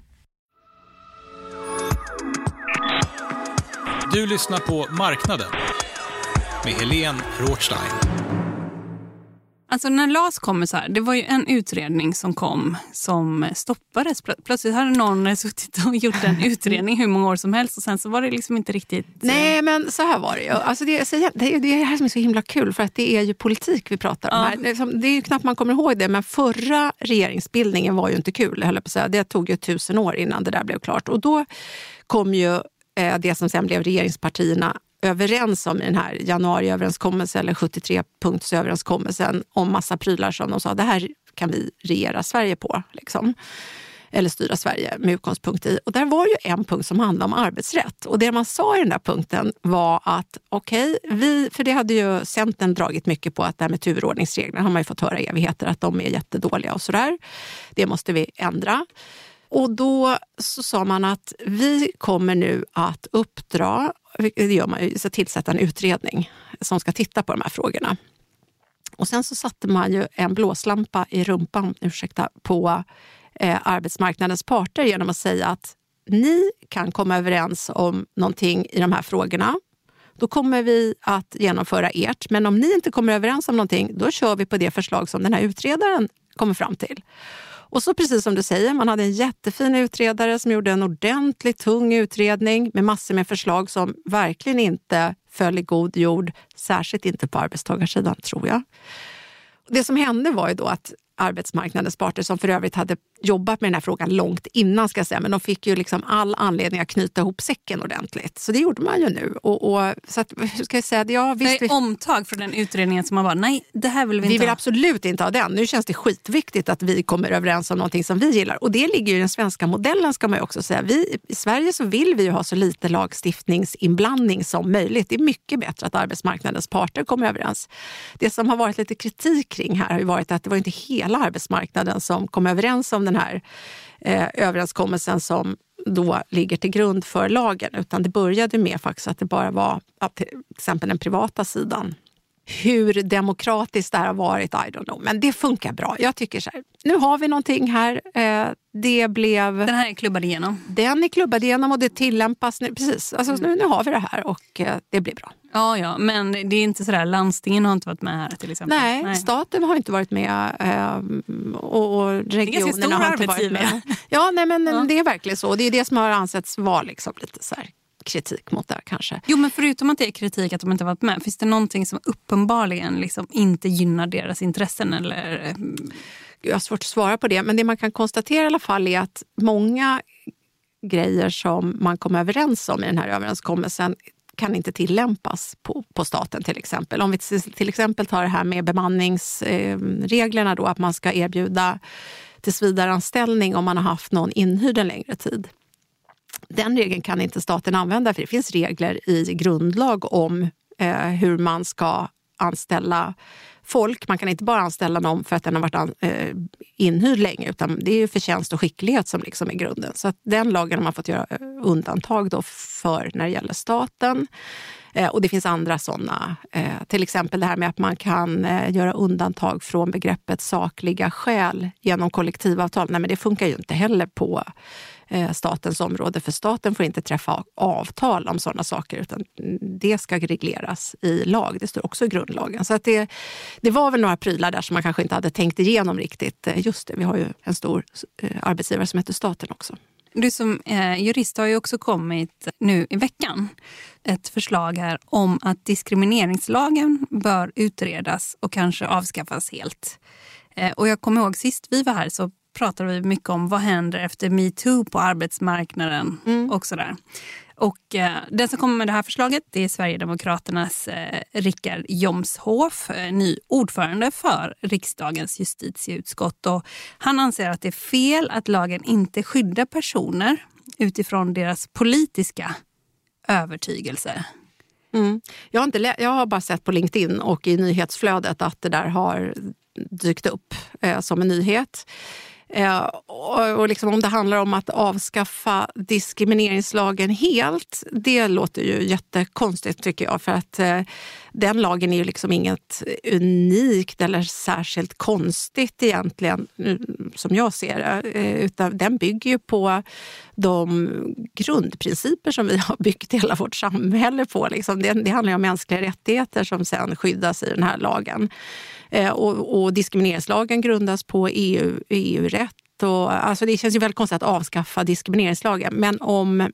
Du lyssnar på Marknaden med Helene Rothstein. Alltså när LAS kommer så här, det var ju en utredning som kom som stoppades. Plötsligt hade någon suttit och gjort en utredning hur många år som helst och sen så var det liksom inte riktigt... Eh, Nej men så här var det ju. Alltså det, det är det här som är så himla kul för att det är ju politik vi pratar om ja. här. Det, det är ju knappt man kommer ihåg det men förra regeringsbildningen var ju inte kul. Jag på säga. Det tog ju tusen år innan det där blev klart och då kom ju Eh, det som sen blev regeringspartierna överens om i den här januariöverenskommelsen eller 73-punktsöverenskommelsen om massa prylar som de sa, det här kan vi regera Sverige på. Liksom eller styra Sverige med utgångspunkt i. Och där var ju en punkt som handlade om arbetsrätt. Och det man sa i den där punkten var att okej, okay, för det hade ju Centern dragit mycket på att det här med turordningsreglerna har man ju fått höra i evigheter att de är jättedåliga och sådär. Det måste vi ändra. Och då så sa man att vi kommer nu att uppdra, det gör man ju, så tillsätta en utredning som ska titta på de här frågorna. Och sen så satte man ju en blåslampa i rumpan ursäkta, på eh, arbetsmarknadens parter genom att säga att ni kan komma överens om någonting i de här frågorna. Då kommer vi att genomföra ert. Men om ni inte kommer överens om någonting, då kör vi på det förslag som den här utredaren kommer fram till. Och så precis som du säger, man hade en jättefin utredare som gjorde en ordentlig, tung utredning med massor med förslag som verkligen inte föll i god jord, särskilt inte på arbetstagarsidan tror jag. Det som hände var ju då att arbetsmarknadens parter som för övrigt hade jobbat med den här frågan långt innan. ska jag säga. Men de fick ju liksom all anledning att knyta ihop säcken ordentligt. Så det gjorde man ju nu. Och, och så att, hur ska jag säga? Ja, visst, det är omtag från den utredningen som man bara, nej det här vill vi inte Vi vill ha. absolut inte ha den. Nu känns det skitviktigt att vi kommer överens om någonting som vi gillar. Och det ligger i den svenska modellen ska man också säga. Vi, I Sverige så vill vi ha så lite lagstiftningsinblandning som möjligt. Det är mycket bättre att arbetsmarknadens parter kommer överens. Det som har varit lite kritik kring här har varit att det var inte hela arbetsmarknaden som kom överens om den här eh, överenskommelsen som då ligger till grund för lagen. Utan det började med faktiskt att det bara var att till exempel den privata sidan. Hur demokratiskt det här har varit, I don't know. Men det funkar bra. Jag tycker så här, nu har vi någonting här. Eh, det blev... Den här är klubbad igenom? Den är klubbad igenom och det tillämpas nu. Precis, alltså, mm. nu, nu har vi det här och eh, det blir bra. Ja, ja, men det är inte sådär, landstingen har inte varit med här till exempel? Nej, Nej. staten har inte varit med eh, och, och regionerna har inte varit med. Ja, nej, men ja. det är verkligen så. Det är det som har ansetts vara liksom lite så kritik mot det här kanske. Jo, men förutom att det är kritik att de inte varit med, finns det någonting som uppenbarligen liksom inte gynnar deras intressen? Eller? Jag har svårt att svara på det, men det man kan konstatera i alla fall är att många grejer som man kom överens om i den här överenskommelsen kan inte tillämpas på, på staten till exempel. Om vi till exempel tar det här med bemanningsreglerna då, att man ska erbjuda tillsvidareanställning om man har haft någon inhyrd en längre tid. Den regeln kan inte staten använda för det finns regler i grundlag om eh, hur man ska anställa folk. Man kan inte bara anställa någon för att den har varit eh, inhyrd länge utan det är förtjänst och skicklighet som liksom är grunden. Så den lagen har man fått göra eh, undantag då för när det gäller staten. Eh, och det finns andra sådana. Eh, till exempel det här med att man kan eh, göra undantag från begreppet sakliga skäl genom kollektivavtal. Nej, men det funkar ju inte heller på Eh, Eh, statens område. För staten får inte träffa avtal om sådana saker utan det ska regleras i lag. Det står också i grundlagen. Så att det, det var väl några prylar där som man kanske inte hade tänkt igenom riktigt. Eh, just det, vi har ju en stor eh, arbetsgivare som heter staten också. Du som jurist har ju också kommit nu i veckan ett förslag här om att diskrimineringslagen bör utredas och kanske avskaffas helt. Och jag kommer ihåg sist vi var här så pratar vi mycket om vad händer efter metoo på arbetsmarknaden mm. och sådär. Och eh, den som kommer med det här förslaget det är Sverigedemokraternas eh, Rickard Jomshof, eh, ny ordförande för riksdagens justitieutskott. Och han anser att det är fel att lagen inte skyddar personer utifrån deras politiska övertygelser. Mm. Jag, har inte jag har bara sett på LinkedIn och i nyhetsflödet att det där har dykt upp eh, som en nyhet. Eh, och liksom om det handlar om att avskaffa diskrimineringslagen helt, det låter ju jättekonstigt tycker jag. För att eh, den lagen är ju liksom inget unikt eller särskilt konstigt egentligen, som jag ser det. Eh, utan den bygger ju på de grundprinciper som vi har byggt hela vårt samhälle på. Liksom. Det, det handlar om mänskliga rättigheter som sen skyddas i den här lagen. Eh, och, och diskrimineringslagen grundas på EU, EU-rätt. Och, alltså det känns ju väldigt konstigt att avskaffa diskrimineringslagen. Men om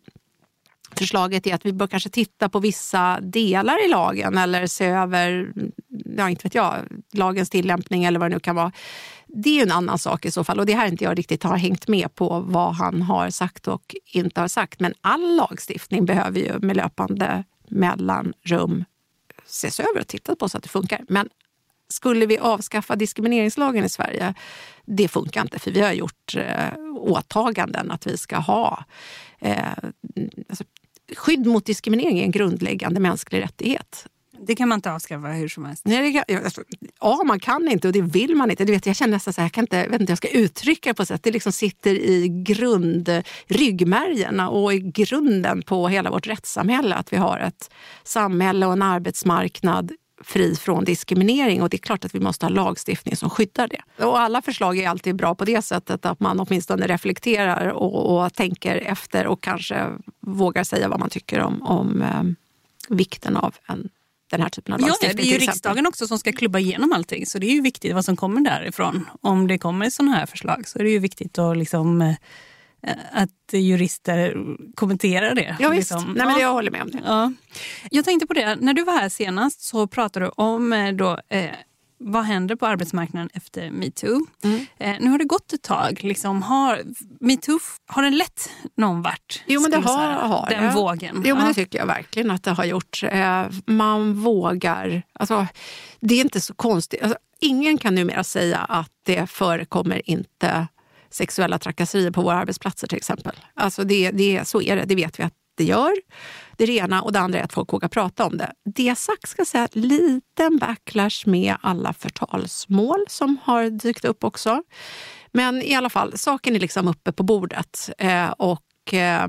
förslaget är att vi bör kanske titta på vissa delar i lagen eller se över, ja inte vet jag, lagens tillämpning eller vad det nu kan vara. Det är ju en annan sak i så fall och det här inte jag riktigt har hängt med på vad han har sagt och inte har sagt. Men all lagstiftning behöver ju med löpande mellanrum ses över och tittas på så att det funkar. Men skulle vi avskaffa diskrimineringslagen i Sverige? Det funkar inte, för vi har gjort eh, åtaganden att vi ska ha eh, alltså, skydd mot diskriminering är en grundläggande mänsklig rättighet. Det kan man inte avskaffa hur som helst. Nej, kan, alltså, ja, man kan inte och det vill man inte. Du vet, jag känner nästan så här, jag kan inte, vet inte jag ska uttrycka det på sätt. Det liksom sitter i grund, och i grunden på hela vårt rättssamhälle att vi har ett samhälle och en arbetsmarknad fri från diskriminering och det är klart att vi måste ha lagstiftning som skyddar det. Och alla förslag är alltid bra på det sättet att man åtminstone reflekterar och, och tänker efter och kanske vågar säga vad man tycker om, om eh, vikten av en den här typen av lagstiftning. Ja, det är ju riksdagen också som ska klubba igenom allting. Så det är ju viktigt vad som kommer därifrån. Om det kommer sådana här förslag så är det ju viktigt att liksom eh, att jurister kommenterar det. Ja, visst. Liksom. Nej, men jag håller med om det. Ja. Jag tänkte på det, när du var här senast så pratade du om eh, då, eh, vad händer på arbetsmarknaden efter metoo? Mm. Eh, nu har det gått ett tag. Liksom, har metoo har den lett någon vart? Jo, men det har, har Den det. vågen? Jo, men det tycker jag verkligen att det har gjort. Eh, man vågar... Alltså, det är inte så konstigt. Alltså, ingen kan numera säga att det förekommer inte sexuella trakasserier på våra arbetsplatser till exempel. Alltså det, det, så är det, det vet vi att det gör. Det ena och det andra är att folk vågar prata om det. Det sagt ska jag säga liten backlash med alla förtalsmål som har dykt upp också. Men i alla fall, saken är liksom uppe på bordet. Eh, och eh,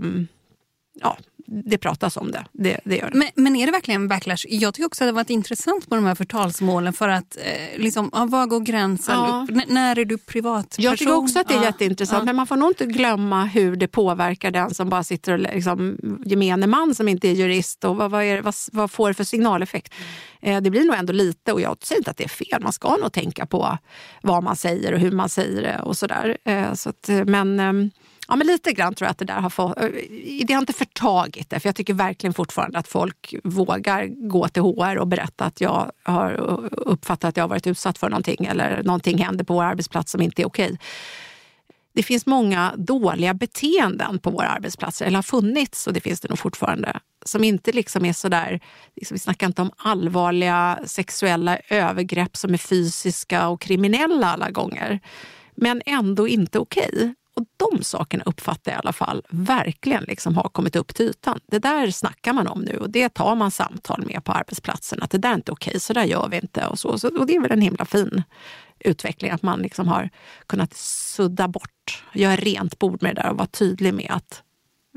ja, det pratas om det. det, det, gör det. Men, men, är det verkligen en backlash? Jag tycker också att det har varit intressant på de här förtalsmålen för att eh, liksom, ja, var går gränsen? Ja. när är du privatperson? Jag tycker också att det är ja. jätteintressant men man får nog inte glömma hur det påverkar den som bara sitter och liksom, gemene man som inte är jurist och vad, vad, är, vad, vad får det för signaleffekt? Mm. Eh, det blir nog ändå lite och jag säger inte att det är fel. Man ska nog tänka på vad man säger och hur man säger det och sådär. Eh, så att, men ehm, Ja, men lite grann tror jag att det där har fått... Eh, det har inte förtagit det, för jag tycker verkligen fortfarande att folk vågar gå till HR och berätta att jag har eh, uppfattat att jag har varit utsatt för någonting eller någonting händer på vår arbetsplats som inte är okej. Det finns många dåliga beteenden på våra arbetsplatser, eller har funnits och det finns det nog fortfarande, som inte liksom är sådär... Liksom, vi snackar inte om allvarliga sexuella övergrepp som är fysiska och kriminella alla gånger men ändå inte okej. Och de sakerna uppfattar jag i alla fall verkligen liksom har kommit upp till ytan. Det där snackar man om nu och det tar man samtal med på arbetsplatsen. Att det där är inte okej, så där gör vi inte. Och, så. och det är väl en himla fin utveckling att man liksom har kunnat sudda bort, göra rent bord med det där och vara tydlig med att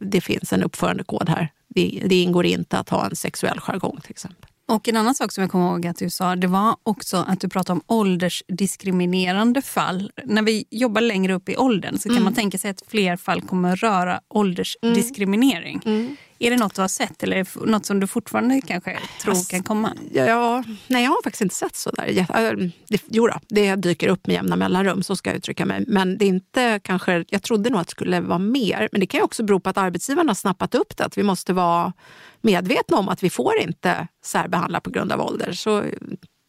det finns en uppförandekod här. Det, det ingår inte att ha en sexuell jargong till exempel. Och en annan sak som jag kommer ihåg att du sa, det var också att du pratade om åldersdiskriminerande fall. När vi jobbar längre upp i åldern så kan mm. man tänka sig att fler fall kommer röra åldersdiskriminering. Mm. Mm. Är det något du har sett eller något som du fortfarande kanske tror alltså, kan komma? Ja, nej, jag har faktiskt inte sett så där. Det, jo då, det dyker upp med jämna mellanrum, så ska jag uttrycka mig. Men det är inte kanske, jag trodde nog att det skulle vara mer. Men det kan också bero på att arbetsgivarna har snappat upp det. Att vi måste vara medvetna om att vi får inte särbehandla på grund av ålder. Så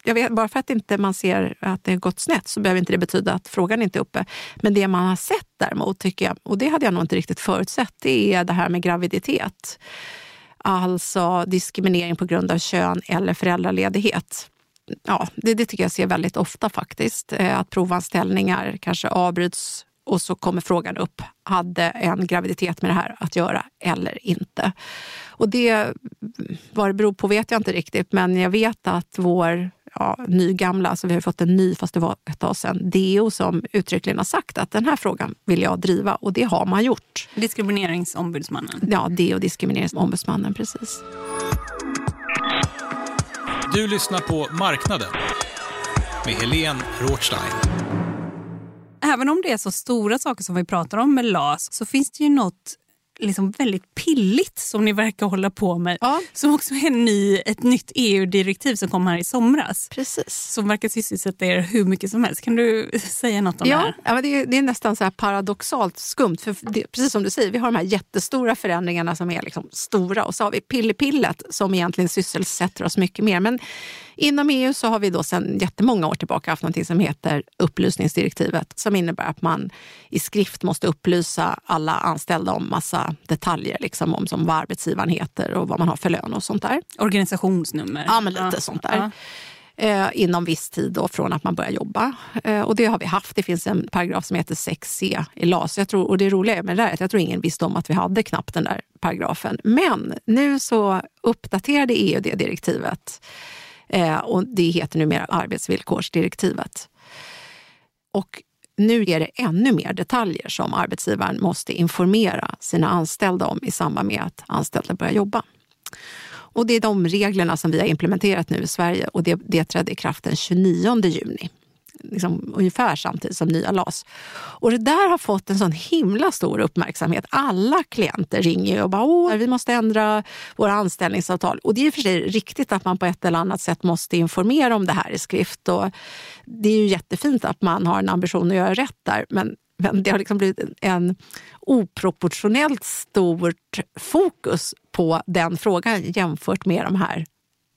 jag vet, bara för att inte man ser att det har gått snett så behöver inte det betyda att frågan inte är uppe. Men det man har sett däremot, tycker jag, och det hade jag nog inte riktigt förutsett, det är det här med graviditet. Alltså diskriminering på grund av kön eller föräldraledighet. Ja, det, det tycker jag ser väldigt ofta faktiskt. Eh, att provanställningar kanske avbryts och så kommer frågan upp, hade en graviditet med det här att göra eller inte? Och det, vad det beror på vet jag inte riktigt, men jag vet att vår ja, nygamla, alltså vi har fått en ny fast det var ett tag sedan, DO som uttryckligen har sagt att den här frågan vill jag driva och det har man gjort. Diskrimineringsombudsmannen? Ja, DO Diskrimineringsombudsmannen, precis. Du lyssnar på Marknaden med Helene Rothstein. Även om det är så stora saker som vi pratar om med LAS så finns det ju något liksom väldigt pilligt som ni verkar hålla på med. Ja. Som också är ny, ett nytt EU-direktiv som kom här i somras. Precis. Som verkar sysselsätta er hur mycket som helst. Kan du säga något om ja, det här? Ja, det, är, det är nästan så paradoxalt skumt. För det, precis som du säger, vi har de här jättestora förändringarna som är liksom stora och så har vi pillepillet som egentligen sysselsätter oss mycket mer. Men Inom EU så har vi då sedan jättemånga år tillbaka haft något som heter upplysningsdirektivet som innebär att man i skrift måste upplysa alla anställda om massa detaljer, liksom om som vad arbetsgivaren heter och vad man har för lön och sånt där. Organisationsnummer. Ja, men lite ja. sånt där. Ja eh, inom viss tid då från att man börjar jobba. Eh, och det har vi haft. Det finns en paragraf som heter 6c i LAS. Jag tror, och det roliga med det är att jag tror ingen visste om att vi hade knappt den där paragrafen. Men nu så uppdaterade EU det direktivet eh, och det heter numera arbetsvillkorsdirektivet. Och nu är det ännu mer detaljer som arbetsgivaren måste informera sina anställda om i samband med att anställda börjar jobba. Och det är de reglerna som vi har implementerat nu i Sverige och det, det trädde i kraft den 29 juni. Liksom, ungefär samtidigt som nya LAS. Och det där har fått en sån himla stor uppmärksamhet. Alla klienter ringer och bara Åh, vi måste ändra våra anställningsavtal. Och det är ju för sig riktigt att man på ett eller annat sätt måste informera om det här i skrift. Och det är ju jättefint att man har en ambition att göra rätt där. Men men det har liksom blivit en oproportionellt stort fokus på den frågan jämfört med de här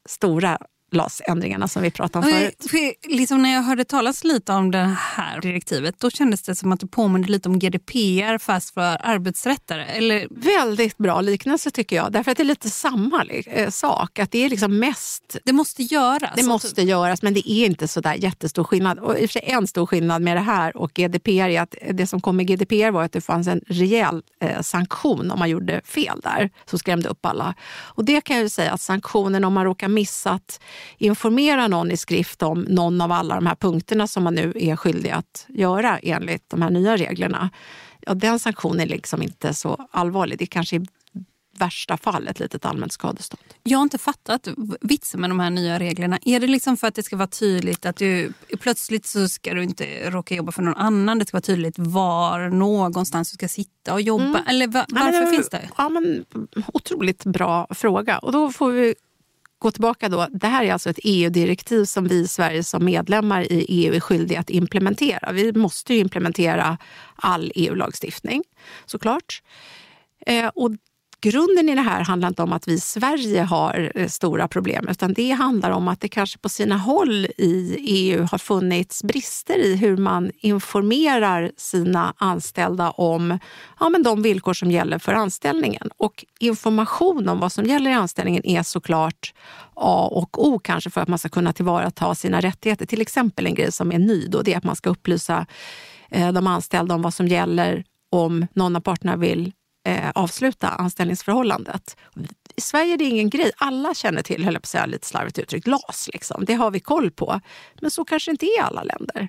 stora LAS-ändringarna som vi pratade om förut. För, liksom när jag hörde talas lite om det här direktivet då kändes det som att det påminner lite om GDPR fast för arbetsrättare. Eller? Väldigt bra liknelse tycker jag. Därför att det är lite samma eh, sak. Att det är liksom mest... Det måste göras. Det måste göras men det är inte så där jättestor skillnad. Och i och för sig en stor skillnad med det här och GDPR är att det som kom med GDPR var att det fanns en rejäl eh, sanktion om man gjorde fel där. Som skrämde upp alla. Och det kan jag ju säga att sanktionen om man råkar missat informera någon i skrift om någon av alla de här punkterna som man nu är skyldig att göra enligt de här nya reglerna. Ja, den sanktionen är liksom inte så allvarlig. Det kanske i värsta fall ett litet allmänt skadestånd. Jag har inte fattat vitsen med de här nya reglerna. Är det liksom för att det ska vara tydligt att du plötsligt så ska du inte råka jobba för någon annan. Det ska vara tydligt var någonstans du ska sitta och jobba. Mm. Eller var, varför men, finns det? Ja, men, otroligt bra fråga. Och då får vi gå tillbaka då. Det här är alltså ett EU-direktiv som vi i Sverige som medlemmar i EU är skyldiga att implementera. Vi måste ju implementera all EU-lagstiftning såklart. Eh, och grunden i det här handlar inte om att vi i Sverige har eh, stora problem utan det handlar om att det kanske på sina håll i EU har funnits brister i hur man informerar sina anställda om ja, men de villkor som gäller för anställningen. Och information om vad som gäller i anställningen är såklart A och O kanske för att man ska kunna tillvarata sina rättigheter. Till exempel en grej som är ny då, det är att man ska upplysa eh, de anställda om vad som gäller om någon av parterna vill eh, avsluta anställningsförhållandet. I Sverige är det ingen grej. Alla känner till, höll jag på att säga lite slarvigt uttryckt, LAS. Liksom. Det har vi koll på. Men så kanske inte är i alla länder.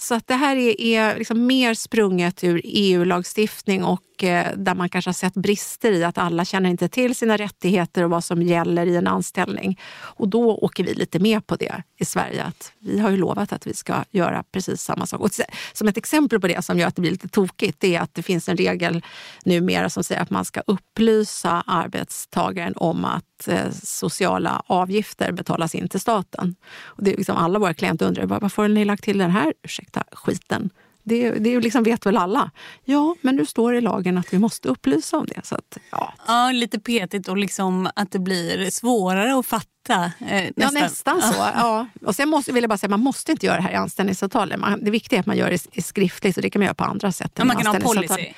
Så att det här är, är liksom mer sprunget ur EU-lagstiftning och eh, där man kanske har sett brister i att alla känner inte till sina rättigheter och vad som gäller i en anställning. Och då åker vi lite med på det i Sverige. Att vi har ju lovat att vi ska göra precis samma sak. Och som ett exempel på det som gör att det blir lite tokigt det är att det finns en regel numera som säger att man ska upplysa arbetstagaren om att eh, sociala avgifter betalas in till staten. Och det är liksom alla våra klienter undrar varför har ni lagt till den här ursäkten? Ursäkta skiten. Det, det liksom vet väl alla. Ja, men nu står det i lagen att vi måste upplysa om det. Så att, ja. ja, lite petigt och liksom att det blir svårare att fatta. Eh, nästan. Ja, nästan så. Ja. Och sen måste, vill jag bara säga, man måste inte göra det här i anställningsavtalet. det viktiga är att man gör det i skriftligt och det kan man göra på andra sätt. Ja, man kan ha policy?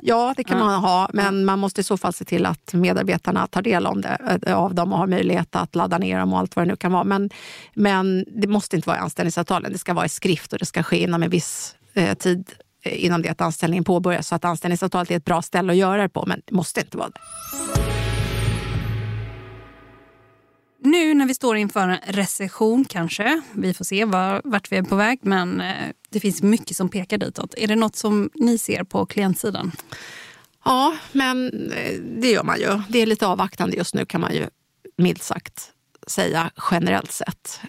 Ja, det kan ja. man ha. Men man måste i så fall se till att medarbetarna tar del om det, eh, av dem och har möjlighet att ladda ner dem och allt vad det nu kan vara. Men, men det måste inte vara i anställningsavtalen. Det ska vara i skrift och det ska ske inom en viss eh, tid eh, innan det att anställningen påbörjas. Så att anställningsavtalet är ett bra ställe att göra det på, men det måste inte vara det. Nu när vi står inför en recession kanske, vi får se var, vart vi är på väg, men eh, det finns mycket som pekar ditåt. Är det något som ni ser på klientsidan? Ja, men det gör man ju. Det är lite avvaktande just nu kan man ju milt sagt säga generellt sett.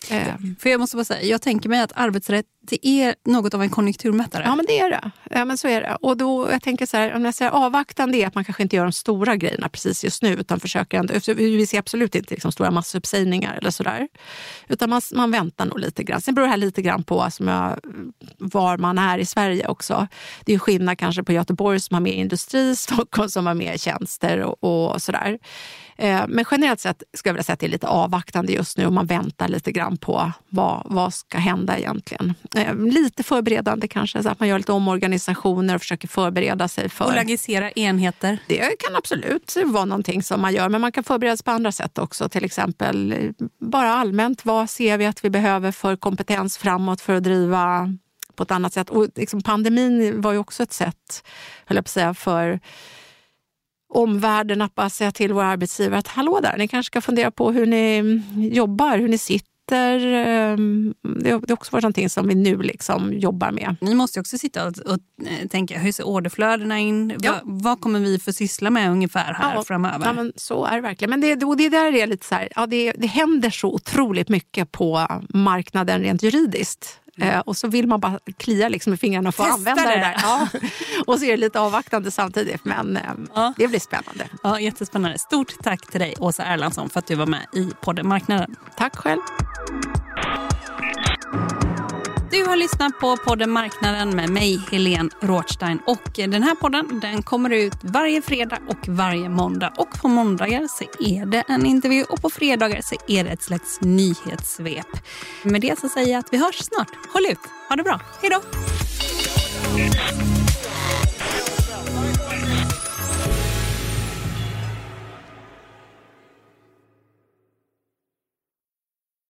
För jag måste bara säga, jag tänker mig att arbetsrätt det är något av en konjunkturmätare. Ja, men det är det. Ja, men så är det. Och då, jag tänker så här, om jag säger avvaktande är att man kanske inte gör de stora grejerna precis just nu utan försöker ändå, vi ser absolut inte liksom stora massuppsägningar eller sådär. Utan man, man väntar nog lite grann. Sen beror det här lite grann på som jag, var man är i Sverige också. Det är skillnad kanske på Göteborg som har mer industri, Stockholm som har mer tjänster och, och sådär. Eh, men generellt sett ska jag vilja säga att det är lite avvaktande just nu och man väntar lite grann på vad, vad ska hända egentligen. Eh, lite förberedande kanske, så att man gör lite omorganisationer och försöker förbereda sig för... Bolagisera enheter? Det kan absolut vara någonting som man gör, men man kan förbereda sig på andra sätt också. Till exempel bara allmänt, vad ser vi att vi behöver för kompetens framåt för att driva på ett annat sätt? Och liksom pandemin var ju också ett sätt, höll jag på att säga, för omvärlden att bara säga till våra arbetsgivare att hallå där, ni kanske ska fundera på hur ni jobbar, hur ni sitter. Ehm, det har också varit någonting som vi nu liksom jobbar med. Ni måste också sitta och, och eh, tänka, hur ser orderflödena in? Ja. Va, vad kommer vi få syssla med ungefär här ja, framöver? Ja, men så är det verkligen. Men det, det där är lite så här, ja, det, det händer så otroligt mycket på marknaden rent juridiskt. Mm. och så vill man bara klia liksom i fingrarna och få använda det, det där. Ja. och så är det lite avvaktande samtidigt, men ehm, ja. det blir spännande. Ja, jättespännande. Stort tack till dig, Åsa Erlandsson, för att du var med i podden Marknaden. Tack själv. Du har lyssnat på podden Marknaden med mig, Helene Rothstein. Och den här podden den kommer ut varje fredag och varje måndag. Och på måndagar så är det en intervju och på fredagar så är det ett slags nyhetssvep. Med det så säger jag att vi hörs snart. Håll ut! Ha det bra. Hej då!